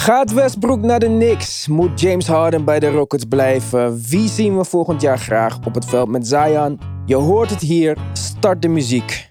Gaat Westbrook naar de Knicks? Moet James Harden bij de Rockets blijven? Wie zien we volgend jaar graag op het veld met Zion? Je hoort het hier. Start de muziek.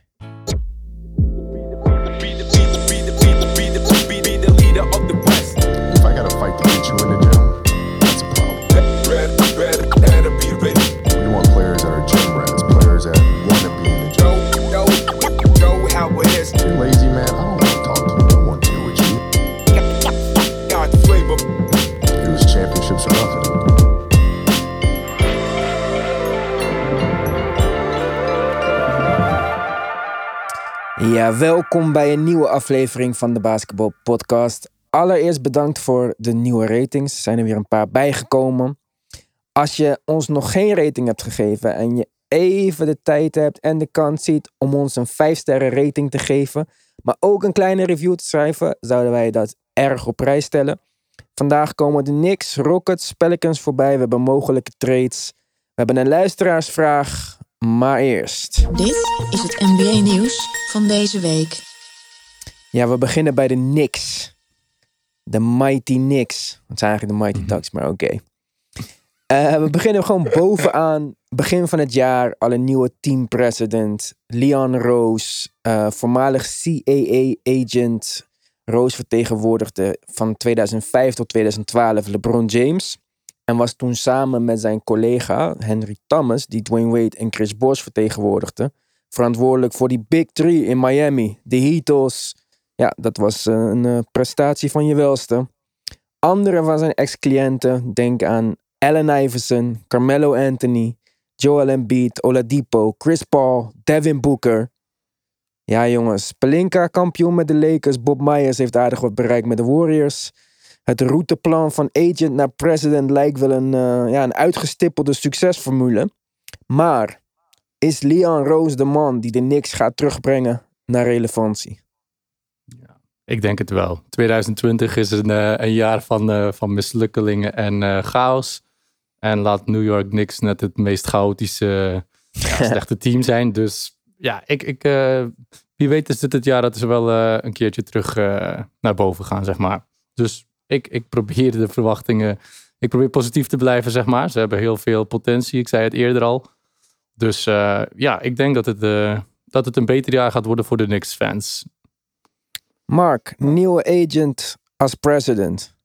Welkom bij een nieuwe aflevering van de Basketball Podcast. Allereerst bedankt voor de nieuwe ratings. Er zijn er weer een paar bijgekomen. Als je ons nog geen rating hebt gegeven en je even de tijd hebt en de kans ziet om ons een 5 sterren rating te geven, maar ook een kleine review te schrijven, zouden wij dat erg op prijs stellen. Vandaag komen de Knicks, Rockets, Pelicans voorbij. We hebben mogelijke trades. We hebben een luisteraarsvraag. Maar eerst. Dit is het NBA-nieuws van deze week. Ja, we beginnen bij de Knicks. De Mighty Knicks. Het zijn eigenlijk de Mighty Ducks, maar oké. Eh, we beginnen gewoon bovenaan. Begin van het jaar. Al een nieuwe team president. Leon Rose. eh, voormalig CAA-agent. Rose vertegenwoordigde van 2005 tot 2012 LeBron James. En was toen samen met zijn collega Henry Thomas, die Dwayne Wade en Chris Bosh vertegenwoordigde, verantwoordelijk voor die Big Three in Miami. De Heatles. Ja, dat was eh, een eh, prestatie van je welste. Andere van zijn ex-cliënten, denk aan Allen Iverson, Carmelo Anthony, Joel Embiid, Oladipo, Chris Paul, Devin Booker. Ja jongens, Pelinka kampioen met de Lakers, Bob Myers heeft aardig wat bereikt met de Warriors. Het routeplan van agent naar president lijkt wel een, eh, ja, een uitgestippelde succesformule. Maar is Leon Rose de man die de Knicks gaat terugbrengen naar relevantie? Ik denk het wel. 2020 is een, eh, een jaar van, eh, van mislukkelingen en chaos. En laat New York Knicks net het meest chaotische, ja, slechte team zijn. Dus ja, ik, ik, wie weet is dit het jaar dat ze wel een keertje terug naar boven gaan, zeg maar. Dus ik, ik probeer de verwachtingen, ik probeer positief te blijven, zeg maar. Ze hebben heel veel potentie, ik zei het eerder al. Dus eh, ja, ik denk dat het, eh, dat het een beter jaar gaat worden voor de Knicks fans. Mark, nieuwe agent als president.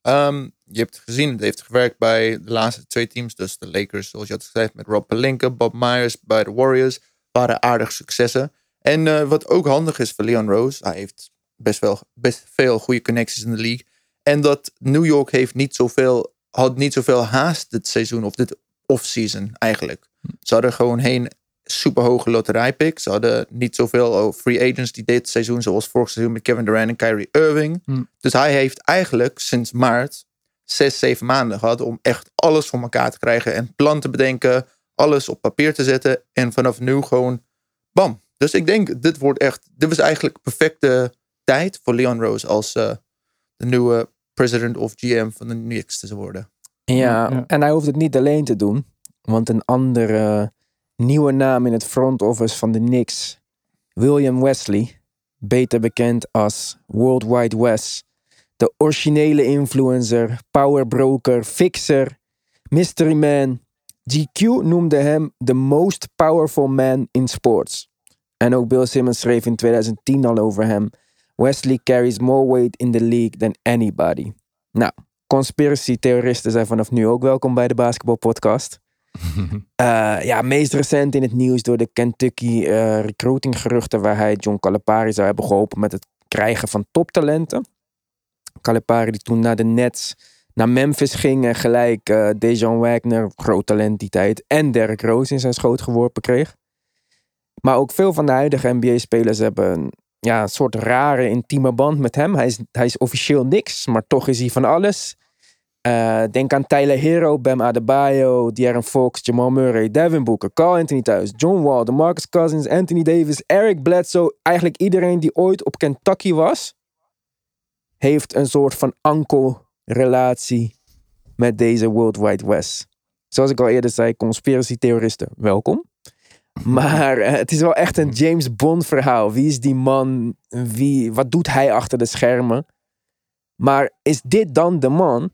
Ehm, je hebt gezien, het heeft gewerkt bij de laatste twee teams. Dus de Lakers, zoals je had gezegd, met Rob Pelinka, Bob Myers bij de Warriors. Waren aardig successen. En eh, wat ook handig is voor Leon Rose, hij heeft best wel best veel goede connecties in de league. En dat New York heeft niet zoveel, had niet zoveel haast dit seizoen of dit off-season eigenlijk. Ze hadden gewoon geen superhoge loterijpick. Ze hadden niet zoveel oh, free agents die dit seizoen, zoals vorig seizoen met Kevin Durant en Kyrie Irving. Hmm. Dus hij heeft eigenlijk sinds maart zes, zeven maanden gehad om echt alles voor elkaar te krijgen. En plan te bedenken, alles op papier te zetten. En vanaf nu gewoon bam. Dus ik denk, dit wordt echt, dit was eigenlijk perfecte tijd voor Leon Rose als eh, de nieuwe president of GM van de Knicks te worden. Ja, Ja. en hij hoeft het niet alleen te doen. Want een andere nieuwe naam in het front office van de Knicks, William Wesley, beter bekend als Worldwide Wes, de originele influencer, powerbroker, fixer, mystery man. GQ noemde hem the most powerful man in sports. En ook Bill Simmons schreef in 2010 al over hem. Wesley carries more weight in the league than anybody. Nou, conspiracy-theoristen zijn vanaf nu ook welkom bij de Basketball Podcast. Eh, ja, meest recent in het nieuws door de Kentucky eh recruitinggeruchten waar hij John Calipari zou hebben geholpen met het krijgen van toptalenten. Calipari die toen naar de Nets naar Memphis ging en gelijk eh Dejan Wagner, groot talent die tijd, en Derrick Rose in zijn schoot geworpen kreeg. Maar ook veel van de huidige NBA-spelers hebben ja, een soort rare intieme band met hem. Hij is, hij is officieel niks, maar toch is hij van alles. Eh, denk aan Tyler Hero, Bam Adebayo, De'Aaron Fox, Jamal Murray, Devin Booker, Carl Anthony Thuis, John Wall, DeMarcus Cousins, Anthony Davis, Eric Bledsoe. Eigenlijk iedereen die ooit op Kentucky was, heeft een soort van ankelrelatie met deze World Wide West. Zoals ik al eerder zei, conspiracy-theoristen, welkom. Maar eh, het is wel echt een James Bond verhaal. Wie is die man? Wie, wat doet hij achter de schermen? Maar is dit dan de man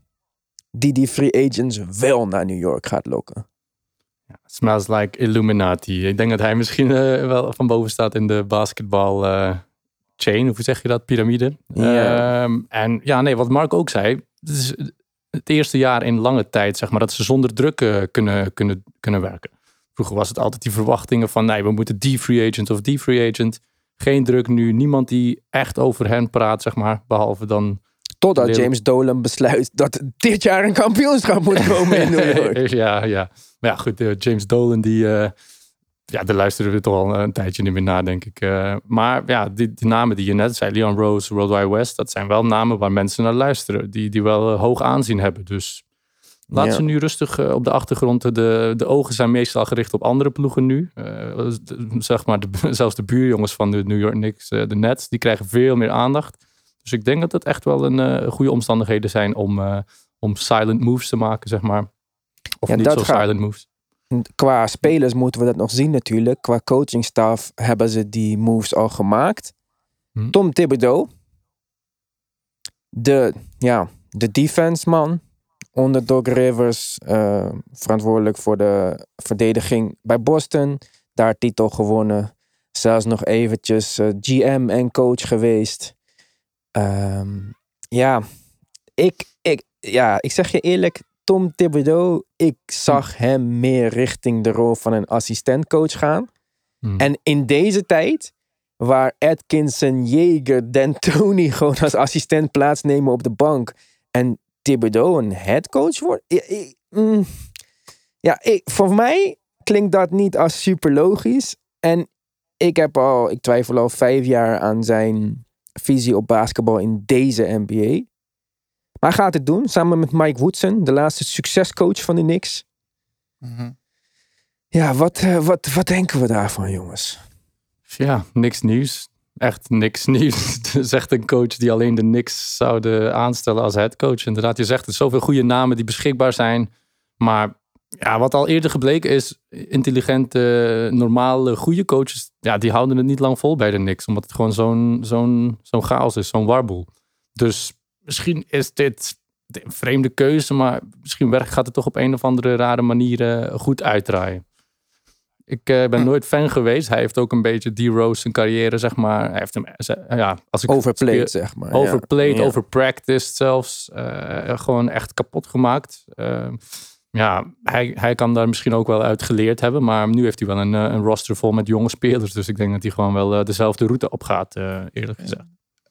die die free agents wel naar New York gaat lokken? Smells like Illuminati. Ik denk dat hij misschien eh, wel van boven staat in de basketbal eh, chain. Hoe zeg je dat? Piramide. Ehm, en ja, nee, wat Mark ook zei. Het is het eerste jaar in lange tijd, zeg maar, dat ze zonder druk kunnen, kunnen, kunnen werken. Vroeger was het altijd die verwachtingen van, nee, we moeten die free agent of die free agent. Geen druk nu. Niemand die echt over hen praat, zeg maar. Behalve dan Totdat James Dolan besluit dat dit jaar een kampioenschap moet komen in New York. ja, ja. Maar ja, goed, eh, James Dolan, die, eh, ja, daar luisteren we toch al een tijdje niet meer naar, denk ik. Eh, maar ja, die, die namen die je net zei, Leon Rose, World Wide West, dat zijn wel namen waar mensen naar luisteren, die, die wel hoog aanzien hebben. Dus laat Ja. ze nu rustig eh, op de achtergrond. De, de ogen zijn meestal gericht op andere ploegen nu. Eh, de- zeg maar, de, zelfs de buurjongens van de New York Knicks, eh, de Nets, die krijgen veel meer aandacht. Dus ik denk dat het echt wel een goede omstandigheden zijn om, om silent moves te maken, zeg maar. Of Ja, niet dat zo gaat- silent moves. Qua spelers moeten we dat nog zien natuurlijk. Qua coachingstaf hebben ze die moves al gemaakt. Hm. Tom Thibodeau. De, ja, de defense man. Onder Doc Rivers. eh, verantwoordelijk voor de verdediging bij Boston. Daar titel gewonnen. Zelfs nog eventjes eh, GM en coach geweest. Ehm, ja, ik, ik, ja, ik zeg je eerlijk. Tom Thibodeau, ik zag hem meer richting de rol van een assistentcoach gaan. Hm. En in deze tijd, waar Atkinson, Jaeger, D'Antoni gewoon als assistent plaatsnemen op de bank. En Thibodeau een headcoach wordt. Ja, ik- mm, ja, ik, voor mij klinkt dat niet als super logisch. En ik heb al, ik twijfel al vijf jaar aan zijn visie op basketbal in deze NBA. Maar hij gaat het doen, samen met Mike Woodson, de laatste succescoach van de Knicks. Mhm. Ja, wat, eh, wat, wat denken we daarvan, jongens? Ja, niks nieuws. Echt niks nieuws. zegt een coach die alleen de Knicks zouden aanstellen als headcoach. Inderdaad, je zegt het, zoveel goede namen die beschikbaar zijn. Maar ja, wat al eerder gebleken is, intelligente, normale, goede coaches, ja, die houden het niet lang vol bij de Knicks. Omdat het gewoon zo'n zo'n zo'n chaos is, zo'n warboel. Dus misschien is dit een vreemde keuze, maar misschien gaat het toch op een of andere rare manier eh, goed uitdraaien. Ik eh, ben nooit fan geweest. Hij heeft ook een beetje D-Rose zijn carrière, zeg maar. Hij heeft hem, ze- ja, als ik Overplayed, zeg maar. overplayed, Ja. overpracticed zelfs. Eh, gewoon echt kapot gemaakt. Eh, ja, hij, hij kan daar misschien ook wel uit geleerd hebben. Maar nu heeft hij wel een, eh, een roster vol met jonge spelers. Dus ik denk dat hij gewoon wel eh, dezelfde route opgaat, eh eerlijk gezegd.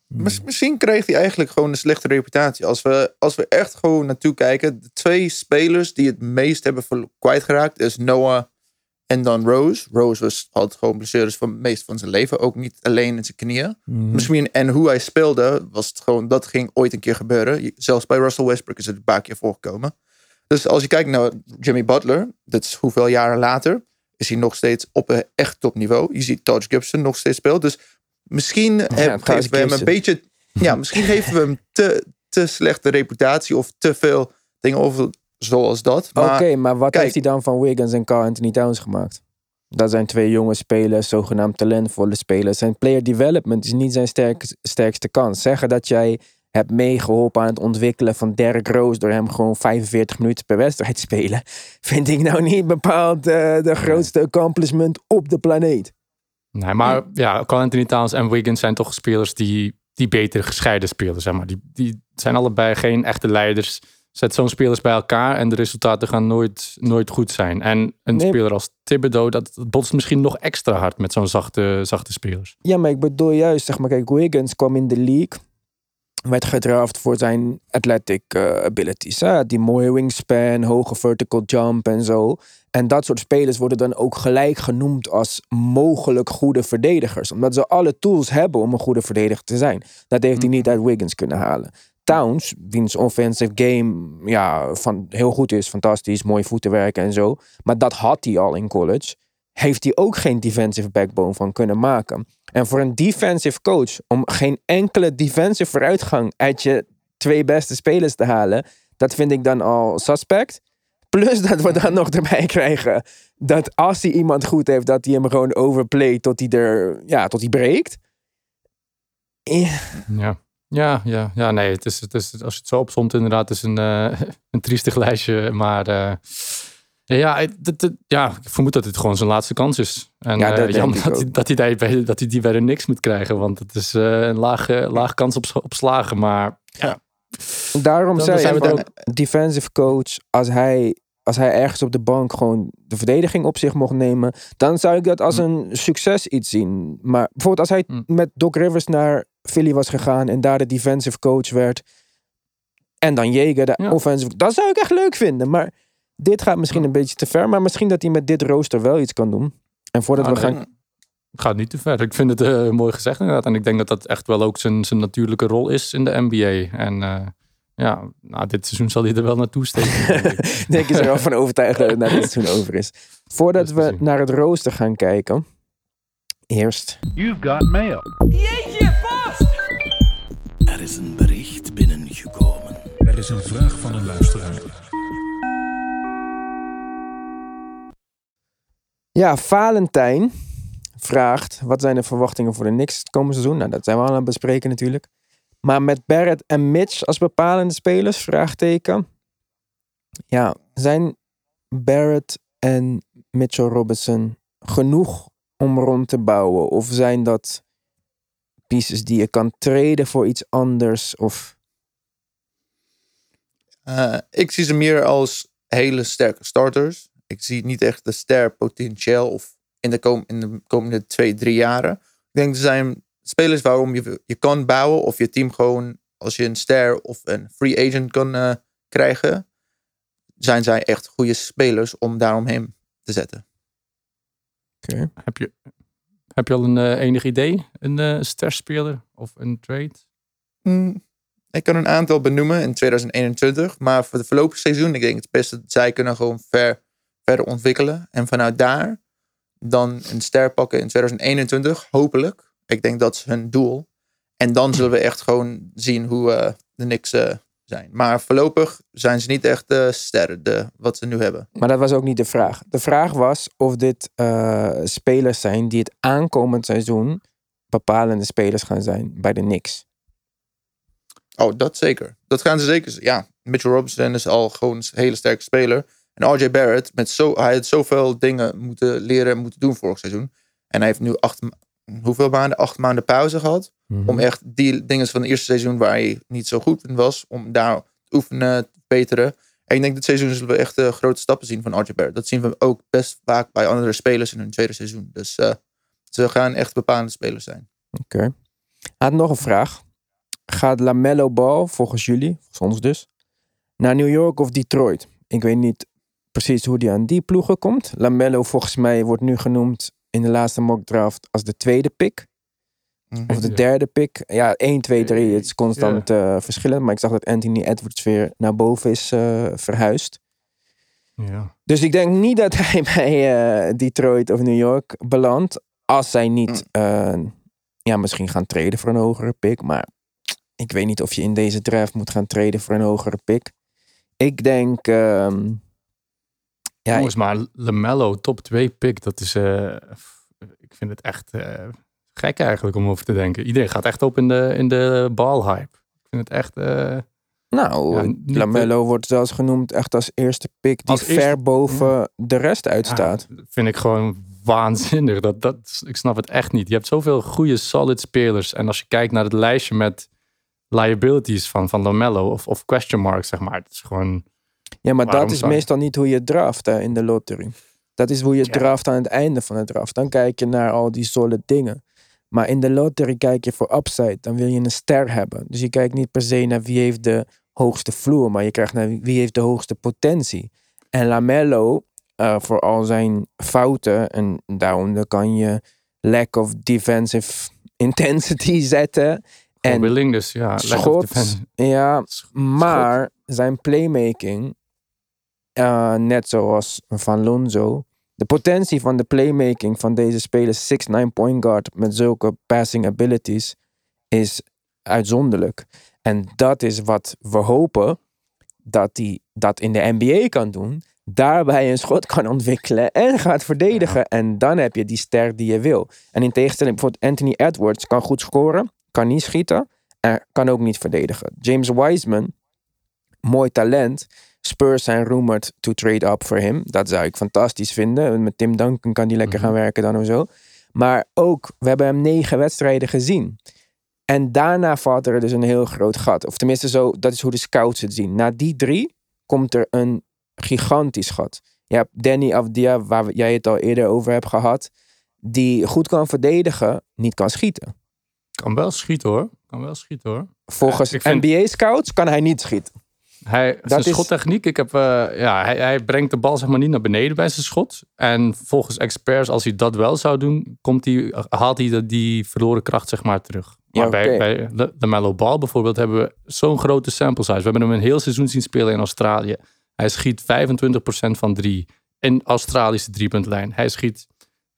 Mis- Misschien kreeg hij eigenlijk gewoon een slechte reputatie. Als we, als we echt gewoon naartoe kijken. De twee spelers die het meest hebben kwijtgeraakt is Noah en dan Rose. Rose was, had gewoon blessures van het meest van zijn leven. Ook niet alleen in zijn knieën. Mhm. Misschien, en hoe hij speelde, was het gewoon, dat ging ooit een keer gebeuren. Zelfs bij Russell Westbrook is het een paar keer voorgekomen. Dus als je kijkt naar Jimmy Butler, dat is hoeveel jaren later, is hij nog steeds op een echt topniveau. Je ziet Taj Gibson nog steeds spelen. Dus misschien Taj geven we hem een beetje, ja, misschien geven we hem te, te slechte reputatie of te veel dingen over zoals dat. Oké, Maar maar wat kijk- heeft hij dan van Wiggins en Carl Anthony Towns gemaakt? Dat zijn twee jonge spelers, zogenaamd talentvolle spelers. Zijn player development is niet zijn sterk, sterkste kans. Zeggen dat jij hebt meegeholpen aan het ontwikkelen van Derrick Rose door hem gewoon 45 minuten per wedstrijd te spelen, vind ik nou niet bepaald eh, de grootste accomplishment op de planeet. Nee, maar ja, Carl Anthony Towns en Wiggins zijn toch spelers die, die beter gescheiden spelen, zeg maar. Die, die zijn allebei geen echte leiders. Zet zo'n spelers bij elkaar en de resultaten gaan nooit, nooit goed zijn. En een Nee. speler als Thibodeau, dat, dat botst misschien nog extra hard met zo'n zachte, zachte spelers. Ja, maar ik bedoel juist, zeg maar, kijk, Wiggins kwam in de league. Werd gedraft voor zijn athletic eh, abilities. Hè? Die mooie wingspan, hoge vertical jump en zo. En dat soort spelers worden dan ook gelijk genoemd als mogelijk goede verdedigers. Omdat ze alle tools hebben om een goede verdediger te zijn. Dat heeft hij niet uit Wiggins kunnen halen. Towns, wiens offensive game ja, van, heel goed is, fantastisch, mooi voetenwerk en zo. Maar dat had hij al in college. Heeft hij ook geen defensive backbone van kunnen maken. En voor een defensive coach, om geen enkele defensive vooruitgang uit je twee beste spelers te halen, dat vind ik dan al suspect. Plus dat we dan nog erbij krijgen dat als hij iemand goed heeft, dat hij hem gewoon overplayt tot hij er, ja, tot hij breekt. Ja, Ja. Ja, ja, ja, nee, het is, het is, als je het zo opzomt, inderdaad, het is een, eh, een triestig lijstje. Maar eh, ja, het- het- het- ja, ik vermoed dat dit gewoon zijn laatste kans is. En Ja, ja, dat jammer dat, hij, ook. dat, hij die bij, dat hij die bij de niks moet krijgen. Want het is eh, een lage, lage kans op, op slagen. Maar Daarom Dan zei ik van, defensive coach, als hij, als hij ergens op de bank gewoon de verdediging op zich mocht nemen, dan zou ik dat als een succes iets zien. Maar bijvoorbeeld als hij Hm. met Doc Rivers naar Philly was gegaan en daar de defensive coach werd en dan Jager de Ja. offensive, dat zou ik echt leuk vinden. Maar dit gaat misschien een beetje te ver, maar misschien dat hij met dit rooster wel iets kan doen. En voordat Ah, we gaan het gaat niet te ver. Ik vind het eh, mooi gezegd inderdaad. En ik denk dat dat echt wel ook zijn, zijn natuurlijke rol is in de NBA. En eh, ja, nou, dit seizoen zal hij er wel naartoe steken. denk ik. denk ik er wel van overtuigd dat het naar dit seizoen over is. Voordat we naar het rooster gaan kijken, eerst You've got mail. Er is een bericht binnengekomen. Er is een vraag van een luisteraar. Ja, Valentijn vraagt: wat zijn de verwachtingen voor de Knicks het komende seizoen? Nou, dat zijn we al aan het bespreken natuurlijk. Maar met Barrett en Mitch als bepalende spelers? Vraagteken. Ja, zijn Barrett en Mitchell Robinson genoeg om rond te bouwen? Of zijn dat pieces die je kan treden voor iets anders? Of Eh, ik zie ze meer als hele sterke starters. Ik zie niet echt de ster potentieel of in de, kom in de komende twee, drie jaren. Ik denk er zijn spelers waarom je, je kan bouwen of je team gewoon als je een ster of een free agent kan eh, krijgen, zijn zij echt goede spelers om daaromheen te zetten. Oké. heb, je, heb je al een eh, enig idee? Een eh sterspeler of een trade? Hmm, ik kan een aantal benoemen in 2021, maar voor het voorlopige seizoen, ik denk het beste dat zij kunnen gewoon ver, verder ontwikkelen. En vanuit daar dan een ster pakken in 2021, hopelijk. Ik denk dat is hun doel. En dan zullen we echt gewoon zien hoe eh, de Knicks zijn. Maar voorlopig zijn ze niet echt de sterren, de, wat ze nu hebben. Maar dat was ook niet de vraag. De vraag was of dit eh, spelers zijn die het aankomend seizoen bepalende spelers gaan zijn bij de Knicks. Oh, dat zeker. Dat gaan ze zeker. Ja, Mitchell Robinson is al gewoon een hele sterke speler. En RJ Barrett, met zo, hij had zoveel dingen moeten leren en moeten doen vorig seizoen. En hij heeft nu acht, hoeveel maanden? Acht maanden pauze gehad. Om echt die dingen van het eerste seizoen waar hij niet zo goed in was, om daar te oefenen, te beteren. En ik denk dit seizoen zullen we echt eh, grote stappen zien van RJ Barrett. Dat zien we ook best vaak bij andere spelers in hun tweede seizoen. Dus eh, ze gaan echt bepalende spelers zijn. Oké. Had nog een vraag. Gaat LaMelo Ball, volgens jullie, volgens ons dus, naar New York of Detroit? Ik weet niet precies hoe die aan die ploegen komt. LaMelo volgens mij wordt nu genoemd in de laatste mock draft als de tweede pick. Of de Ja. derde pick. Ja, 1, 2, 3. Het is constant eh, verschillend. Maar ik zag dat Anthony Edwards weer naar boven is eh, verhuisd. Ja. Dus ik denk niet dat hij bij eh, Detroit of New York belandt. Als zij niet eh, ja, misschien gaan treden voor een hogere pick. Maar ik weet niet of je in deze draft moet gaan treden voor een hogere pick. Ik denk... ehm, ja, Jongens, maar LaMelo, top 2 pick, dat is... eh, ik vind het echt eh, gek eigenlijk om over te denken. Iedereen gaat echt op in de, in de balhype. Ik vind het echt... eh, nou, Ja, Lamello wordt zelfs genoemd echt als eerste pick die eerste- ver boven de rest uitstaat. Ja, vind ik gewoon waanzinnig. Dat, dat, ik snap het echt niet. Je hebt zoveel goede solid spelers. En als je kijkt naar het lijstje met liabilities van, van Lamello of, of question marks, zeg maar. Het is gewoon... Ja, maar dat is meestal niet hoe je draft hè, in de lottery. Dat is hoe je draft aan het einde van het draft. Dan kijk je naar al die solid dingen. Maar in de lottery kijk je voor upside. Dan wil je een ster hebben. Dus je kijkt niet per se naar wie heeft de hoogste vloer. Maar je krijgt naar wie heeft de hoogste potentie. En Lamello, eh, voor al zijn fouten. En daaronder kan je lack of defensive intensity zetten. En En willing, dus ja. schot, ja, maar zijn playmaking, eh, net zoals van Lonzo, de potentie van de playmaking van deze speler, 6'9 point guard met zulke passing abilities, is uitzonderlijk. En dat is wat we hopen dat hij dat in de NBA kan doen. Daarbij een schot kan ontwikkelen en gaat verdedigen. En dan heb je die ster die je wil. En in tegenstelling, bijvoorbeeld Anthony Edwards kan goed scoren, kan niet schieten. En kan ook niet verdedigen. James Wiseman, mooi talent. Spurs zijn rumored to trade up for him. Dat zou ik fantastisch vinden. Met Tim Duncan kan die lekker Mhm. gaan werken dan of zo. Maar ook, we hebben hem negen wedstrijden gezien. En daarna valt er dus een heel groot gat. Of tenminste, zo, dat is hoe de scouts het zien. Na die drie komt er een gigantisch gat. Je hebt Danny Avdia, waar jij het al eerder over hebt gehad. Die goed kan verdedigen, niet kan schieten. Kan wel schieten hoor. Kan wel schieten hoor. Volgens Ja, vind- NBA-scouts kan hij niet schieten. Hij, zijn is- schottechniek, ik heb, eh, ja, hij, hij brengt de bal zeg maar niet naar beneden bij zijn schot. En volgens experts, als hij dat wel zou doen, komt hij, haalt hij de- die verloren kracht zeg maar terug. Maar bij, bij de, de Mellow Ball bijvoorbeeld hebben we zo'n grote sample size. We hebben hem een heel seizoen zien spelen in Australië. Hij schiet 25% van drie in Australische driepuntlijn. Hij schiet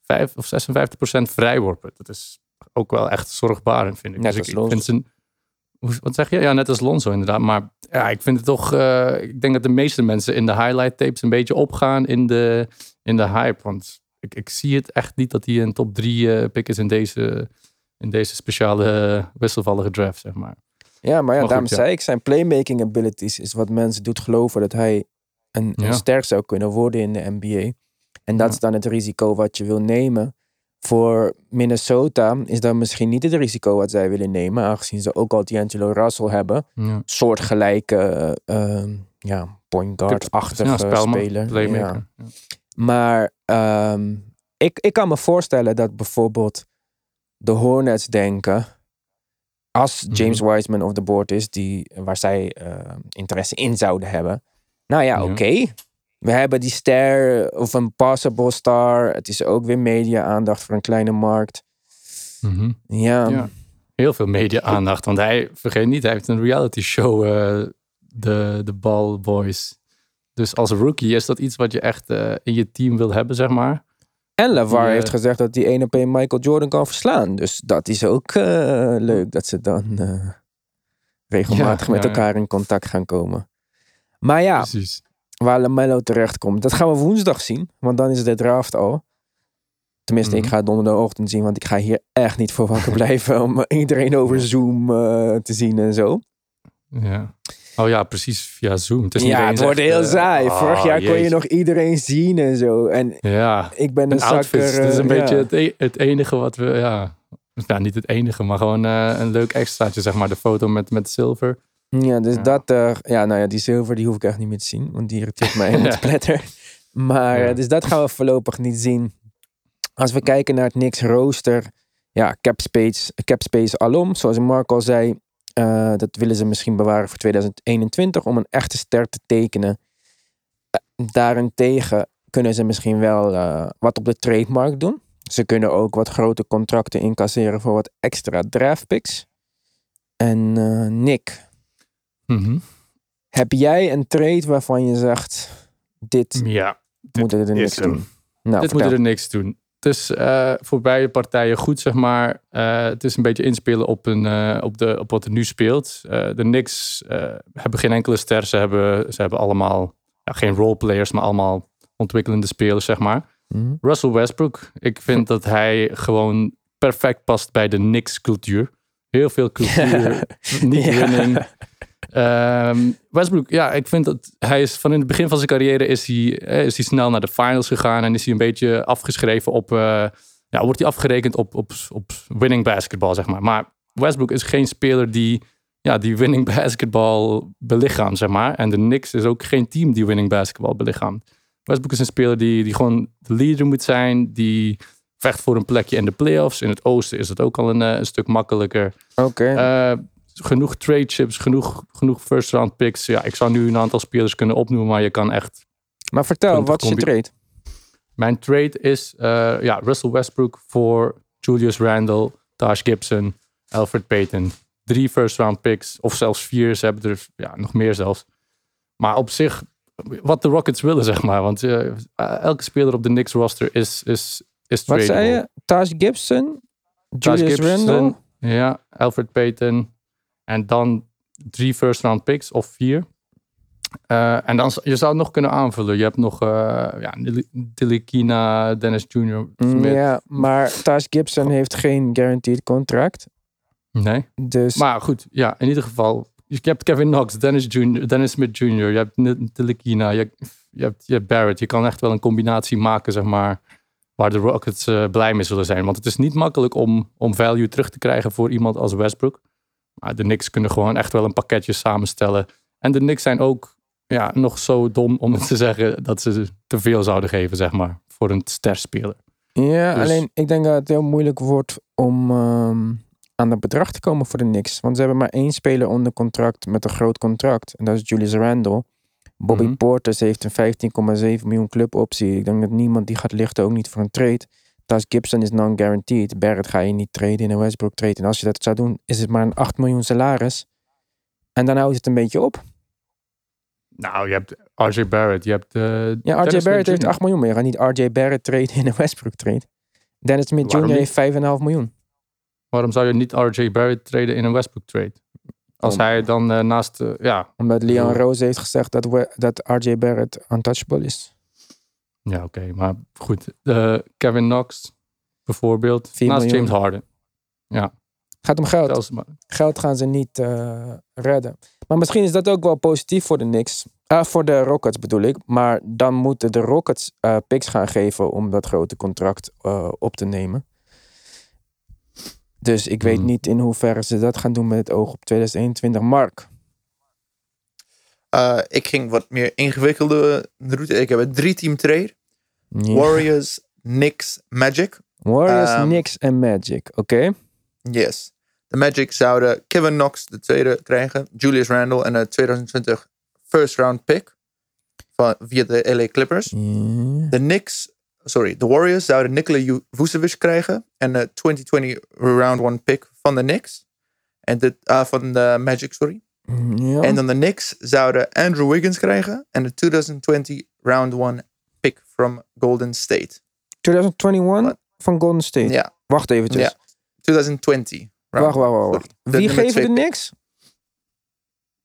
5 of 56% vrijworpen. Dat is ook wel echt zorgbarend, vind ik. Net dus ik, vind zijn, wat zeg je? Ja, net als Lonzo inderdaad. Maar ja, ik vind het toch... eh, ik denk dat de meeste mensen in de highlight tapes een beetje opgaan in de, in de hype. Want ik, ik zie het echt niet dat hij een top 3 eh, pick is in deze, in deze speciale eh, wisselvallige draft, zeg maar. Ja, maar ja, Maar daarom goed, ja. zei ik, zijn playmaking abilities is wat mensen doet geloven dat hij een, Ja. een ster zou kunnen worden in de NBA. En dat Ja. is dan het risico wat je wil nemen. Voor Minnesota is dat misschien niet het risico wat zij willen nemen, aangezien ze ook al D'Angelo Russell hebben. Ja. Soortgelijke eh, eh, ja, point guard-achtige Ja, speler. Ja. Maar ehm, ik, ik kan me voorstellen dat bijvoorbeeld de Hornets denken. Als Mhm. James Wiseman of de board is, die, waar zij eh, interesse in zouden hebben. Nou ja, Ja. oké. We hebben die ster of een passable star. Het is ook weer media-aandacht voor een kleine markt. Mhm. Ja, Ja. Heel veel media-aandacht. Want hij, vergeet niet, hij heeft een reality show, eh, de, de Ball Boys. Dus als rookie is dat iets wat je echt eh, in je team wil hebben, zeg maar. En LeVar Die, eh, heeft gezegd dat hij één op één Michael Jordan kan verslaan. Dus dat is ook eh, leuk dat ze dan eh, regelmatig Ja, met ja, ja. elkaar in contact gaan komen. Maar ja, Precies. Waar LaMelo terecht komt, dat gaan we woensdag zien. Want dan is de draft al. Tenminste, ik Mhm. ga het donderdagochtend zien, want ik ga hier echt niet voor wakker blijven om iedereen over Zoom eh, te zien en zo. Ja. Oh ja, precies, via Zoom. Het is niet ja, het wordt echt, heel eh, saai. oh, Vorig jaar kon je nog iedereen zien en zo. En Ja, ik ben een, een zakker. outfit. Dat is een eh, beetje het, e- het enige wat we, ja... Nou, niet het enige, maar gewoon een leuk extraatje, zeg maar. De foto met, met zilver. Ja, dus Ja. dat, eh, ja, nou ja, die zilver die hoef ik echt niet meer te zien, want die irriteert mij helemaal te pletter. Maar, Ja. eh, dus dat gaan we voorlopig niet zien. Als we kijken naar het Knicks rooster, ja, capspace, capspace alom, zoals Mark al zei, eh, dat willen ze misschien bewaren voor 2021 om een echte ster te tekenen. Daarentegen kunnen ze misschien wel wat op de trademark doen. Ze kunnen ook wat grote contracten incasseren voor wat extra draftpicks. En eh, Mhm. heb jij een trade waarvan je zegt, dit Ja, moeten we er niks hem. doen? Nou, dit moeten er niks doen. Het is eh, voor beide partijen goed, zeg maar. Eh, het is een beetje inspelen op, een, eh, op, de, op wat er nu speelt. De Knicks hebben geen enkele ster. Ze hebben, ze hebben allemaal, ja, geen roleplayers, maar allemaal ontwikkelende spelers, zeg maar. Mhm. Russell Westbrook, ik vind dat hij gewoon perfect past bij de Knicks cultuur. Heel veel cultuur, niet Ja. Ehm, Westbrook, ja, ik vind dat hij is van in het begin van zijn carrière is hij, is hij snel naar de finals gegaan en is hij een beetje afgeschreven op, eh, ja, wordt hij afgerekend op, op, op winning basketball, zeg maar. Maar Westbrook is geen speler die, ja, die winning basketball belichaamt, zeg maar. En de Knicks is ook geen team die winning basketball belichaamt. Westbrook is een speler die, die gewoon de leader moet zijn, die vecht voor een plekje in de playoffs. In het oosten is het ook al een, eh, een stuk makkelijker. Oké. Eh, genoeg trade chips, genoeg, genoeg first round picks. Ja, ik zou nu een aantal spelers kunnen opnoemen, maar je kan echt. maar vertel, wat is je trade? Mijn trade is eh, ja, Russell Westbrook voor Julius Randle, Taj Gibson, Alfred Payton. Drie first round picks, of zelfs vier. Ze hebben er ja, nog meer zelfs. Maar op zich, wat de Rockets willen, zeg maar. Want eh, elke speler op de Knicks roster is, is, is Wat zei je? Taj Gibson? Taj Julius Gibson, Randle? Ja, Alfred Payton. En dan drie first round picks of vier. Eh, en dan, je zou het nog kunnen aanvullen. Je hebt nog uh, ja, Dilikina, Dennis Jr. Smith. Ja, maar Taj Gibson heeft geen guaranteed contract. Nee. Dus Maar goed, ja, in ieder geval. Je hebt Kevin Knox, Dennis, Jr., Dennis Smith Jr., je hebt Telekina, je, je, hebt, je hebt Barrett. Je kan echt wel een combinatie maken, zeg maar, waar de Rockets eh, blij mee zullen zijn. Want het is niet makkelijk om, om value terug te krijgen voor iemand als Westbrook. Maar de Knicks kunnen gewoon echt wel een pakketje samenstellen. En de Knicks zijn ook ja, nog zo dom om te zeggen dat ze te veel zouden geven, zeg maar, voor een sterspeler. Ja, Dus- alleen ik denk dat het heel moeilijk wordt om ehm, aan dat bedrag te komen voor de Knicks. Want ze hebben maar één speler onder contract met een groot contract. En dat is Julius Randle. Bobby Mhm. Portis heeft een 15,7 miljoen cluboptie. Ik denk dat niemand die gaat lichten, ook niet voor een trade. Thus Gibson is non-guaranteed. Barrett ga je niet traden in een Westbrook trade. En als je dat zou doen, is het maar een 8 miljoen salaris. En dan houdt het een beetje op. Nou, je hebt RJ Barrett, je hebt... eh, Ja, RJ Barrett heeft Jr.. 8 miljoen, maar je gaat niet RJ Barrett traden in een Westbrook trade. Dennis Smith Jr. heeft 5,5 miljoen. Waarom zou je niet RJ Barrett traden in een Westbrook trade? Als Om- hij dan eh, naast, eh, ja, Omdat Leon. Rose heeft gezegd dat, we, dat RJ Barrett untouchable is. Ja oké, maar goed. Eh, Kevin Knox bijvoorbeeld, 4 naast miljoen. James Harden. Gaat om geld. Geld gaan ze niet eh, redden. Maar misschien is dat ook wel positief voor de Knicks. Ah, voor de Rockets bedoel ik. Maar dan moeten de Rockets picks gaan geven om dat grote contract op te nemen. Dus ik weet Hmm. niet in hoeverre ze dat gaan doen met het oog op 2021. Mark. Eh, ik ging wat meer ingewikkelde route. Ik heb een drie-team trade. Ja. Warriors, Knicks, Magic. Warriors, Ehm, Knicks en Magic. Oké. Yes. De Magic zouden Kevin Knox de tweede krijgen. Julius Randle en een 2020 first round pick. Van, via de LA Clippers. De Knicks, sorry, de Warriors zouden Nikola Vucevic krijgen. En een 2020 round one pick van de Knicks. En dit, ah, van de Magic, sorry. Ja. En dan de Knicks zouden Andrew Wiggins krijgen. En de 2020 round one pick from Golden State. 2021 Wat? van Golden State. Ja, Wacht eventjes. Ja. 2020. Wacht, wacht, wacht. Wie geven de. Knicks?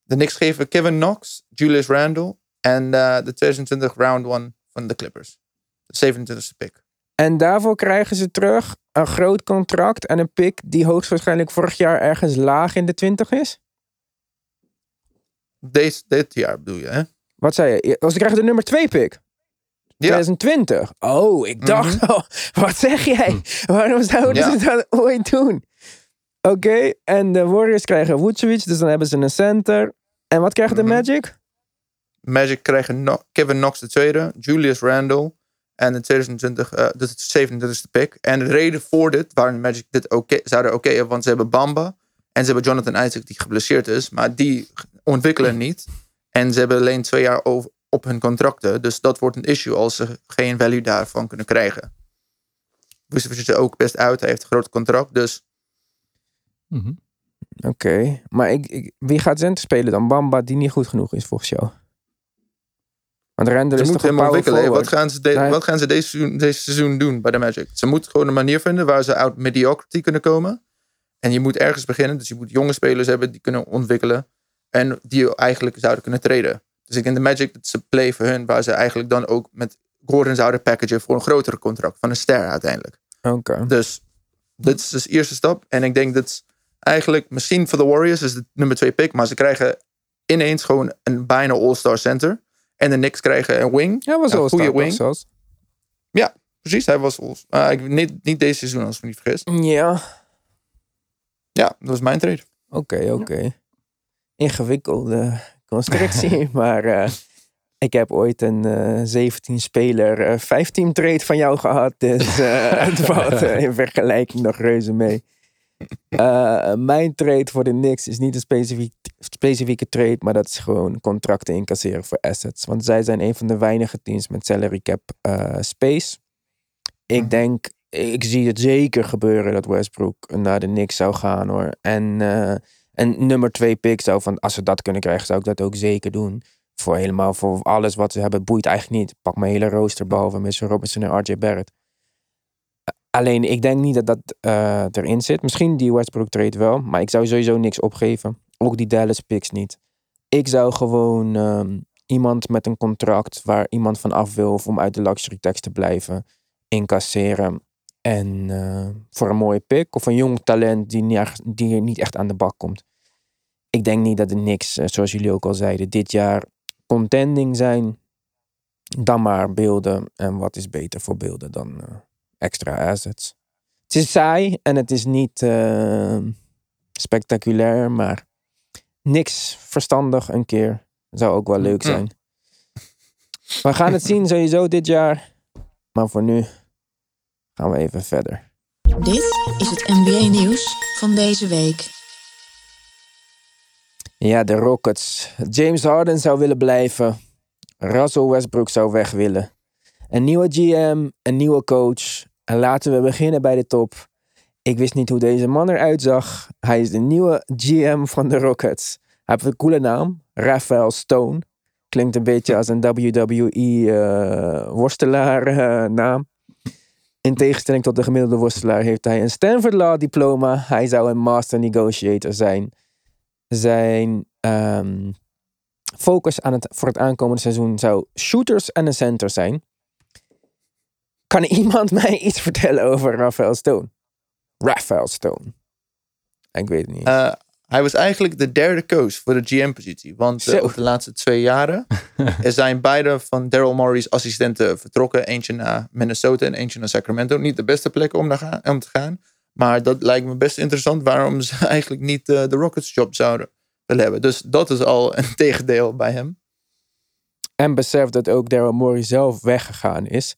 De Knicks geven Kevin Knox, Julius Randle en eh, de 2020 round one van de Clippers. De 27e pick. En daarvoor krijgen ze terug een groot contract en een pick die hoogstwaarschijnlijk vorig jaar ergens laag in de 20 is. Deze, dit jaar bedoel je, hè? Wat zei je? Als ze krijgen de nummer 2 pick. Ja. 2020. Oh, ik dacht al. Wat zeg jij? Waarom zouden Ja. ze dat ooit doen? Oké, en de Warriors krijgen Vucevic, dus dan hebben ze een center. En wat krijgen Mhm. de Magic? Magic krijgen No- Kevin Knox de tweede, Julius Randle en de 2020, eh de 27e pick. En de reden voor dit, waarom de Magic dit oké zouden oké hebben, want ze hebben Bamba en ze hebben Jonathan Isaac die geblesseerd is, maar die ontwikkelen niet. En ze hebben alleen twee jaar over, op hun contracten, dus dat wordt een issue als ze geen value daarvan kunnen krijgen. Vucevic is er ook best uit, hij heeft een groot contract, dus Mhm. Oké, maar ik, ik- wie gaat center spelen dan? Bamba, die niet goed genoeg is volgens jou. Want Randall is toch power ontwikkelen. forward? Wat gaan ze, de- Nee. wat gaan ze deze, seizoen, deze seizoen doen bij de Magic? Ze moeten gewoon een manier vinden waar ze uit mediocrity kunnen komen. En je moet ergens beginnen. Dus je moet jonge spelers hebben die kunnen ontwikkelen. En die eigenlijk zouden kunnen treden. Dus ik denk de Magic, dat ze play voor hun. Waar ze eigenlijk dan ook met Gordon zouden packagen voor een grotere contract. Van een ster uiteindelijk. Oké. Dus dit is dus de eerste stap. En ik denk dat eigenlijk misschien voor de Warriors is het nummer twee pick. Maar ze krijgen ineens gewoon een bijna all-star center. En de Knicks krijgen een wing. Ja, was Een goede wing. zelfs. Precies, hij was all ah, ik, niet, niet deze seizoen als ik me niet vergis. Ja, Ja, dat was mijn trade. oké, oké. Ingewikkelde constructie, maar eh, ik heb ooit een eh 17-speler eh 15 trade van jou gehad, dus eh, het valt eh, in vergelijking nog reuze mee. Mijn trade voor de Knicks is niet een specifiek, specifieke trade, maar dat is gewoon contracten incasseren voor assets. Want zij zijn een van de weinige teams met salary cap space. Ik Mhm. denk, ik zie het zeker gebeuren dat Westbrook naar de Knicks zou gaan hoor. En een nummer twee pick zou van, als ze dat kunnen krijgen, zou ik dat ook zeker doen. Voor helemaal, voor alles wat ze hebben, boeit eigenlijk niet. Pak mijn hele rooster behalve Mitchell Robinson en RJ Barrett. Alleen, ik denk niet dat dat eh, erin zit. Misschien die Westbrook trade wel, maar ik zou sowieso niks opgeven. Ook die Dallas picks niet. Ik zou gewoon ehm, iemand met een contract waar iemand van af wil om uit de luxury tax te blijven, incasseren. En eh, voor een mooie pick of een jong talent die die niet echt aan de bak komt. Ik denk niet dat de Knicks, eh, zoals jullie ook al zeiden, dit jaar contending zijn. Dan maar beelden. En wat is beter voor beelden dan eh, extra assets? Het is saai en het is niet eh, spectaculair, maar niks verstandig een keer. Zou ook wel leuk Ja. zijn. We gaan het zien sowieso dit jaar. Maar voor nu gaan we even verder. Dit is het NBA-nieuws van deze week. Ja, de Rockets. James Harden zou willen blijven. Russell Westbrook zou weg willen. Een nieuwe GM, een nieuwe coach. En laten we beginnen bij de top. Ik wist niet hoe deze man eruit zag. Hij is de nieuwe GM van de Rockets. Hij heeft een coole naam. Raphael Stone. Klinkt een beetje als een WWE-worstelaar eh, naam. In tegenstelling tot de gemiddelde worstelaar heeft hij een Stanford Law diploma. Hij zou een master negotiator zijn zijn ehm, focus aan het, voor het aankomende seizoen zou shooters en een center zijn. Kan iemand mij iets vertellen over Rafael Stone? Rafael Stone. Ik weet het niet. Eh, hij was eigenlijk de derde coach voor de GM-positie. Want eh, over de laatste twee jaren er zijn beide van Daryl Morey's assistenten vertrokken. Eentje naar Minnesota en eentje naar Sacramento. Niet de beste plek om, naar gaan, om te gaan. Maar dat lijkt me best interessant waarom ze eigenlijk niet eh, de Rockets job zouden willen hebben. Dus dat is al een tegendeel bij hem. en besef dat ook Daryl Morey zelf weggegaan is.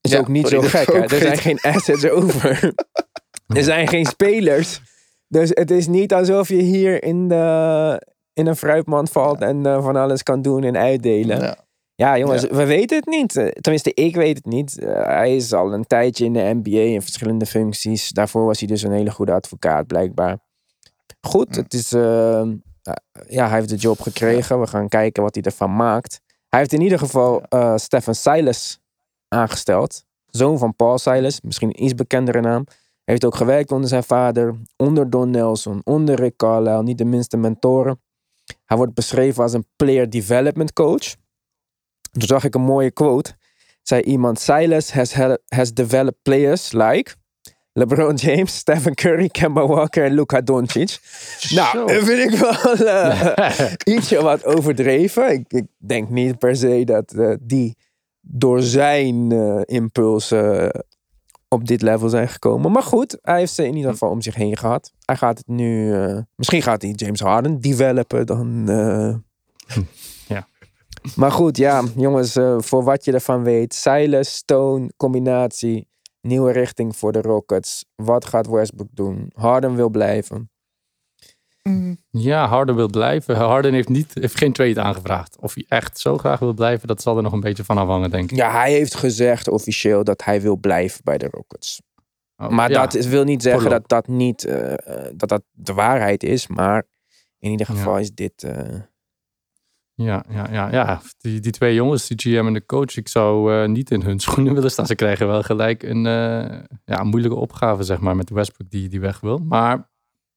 Is Ja, ook niet sorry, zo gek. Hè? Er zijn geen assets over. er zijn geen spelers. Dus het is niet alsof je hier in, de, in een fruitmand valt en eh, van alles kan doen en uitdelen. Ja. Ja, jongens, Ja. we weten het niet. Eh, Tenminste, ik weet het niet. Eh, hij is al een tijdje in de NBA in verschillende functies. Daarvoor was hij dus een hele goede advocaat, blijkbaar. Goed, het is. eh, eh, ja, hij heeft de job gekregen. We gaan kijken wat hij ervan maakt. Hij heeft in ieder geval Stefan Silas aangesteld. Zoon van Paul Silas, misschien een iets bekendere naam. Hij heeft ook gewerkt onder zijn vader, onder Don Nelson, onder Rick Carlisle, niet de minste mentoren. Hij wordt beschreven als een player development coach. Toen zag ik een mooie quote. Zei iemand, Silas has, has developed players like LeBron James, Stephen Curry, Kemba Walker en Luka Doncic. Nou, Zo. dat vind ik wel eh, ietsje wat overdreven. Ik, ik denk niet per se dat eh, die door zijn eh, impulsen op dit level zijn gekomen. Maar goed, hij heeft ze in ieder geval om zich heen gehad. Hij gaat het nu... misschien gaat hij James Harden developen dan... Maar goed, ja, jongens, eh, voor wat je ervan weet. Silas, Stone, combinatie. Nieuwe richting voor de Rockets. Wat gaat Westbrook doen? Harden wil blijven. Ja, Harden wil blijven. Harden heeft, niet, heeft geen trade aangevraagd. Of hij echt zo graag wil blijven, dat zal er nog een beetje van afhangen, denk ik. Ja, hij heeft gezegd officieel dat hij wil blijven bij de Rockets. Oh, Maar ja. dat is- wil niet zeggen dat dat niet eh, eh, dat dat de waarheid is. Maar in ieder Ja. geval is dit. eh, Ja, ja, ja, ja. Die, die twee jongens, die GM en de coach, ik zou eh, niet in hun schoenen willen staan. Ze krijgen wel gelijk een eh, ja, moeilijke opgave, zeg maar, met Westbrook die, die weg wil. Maar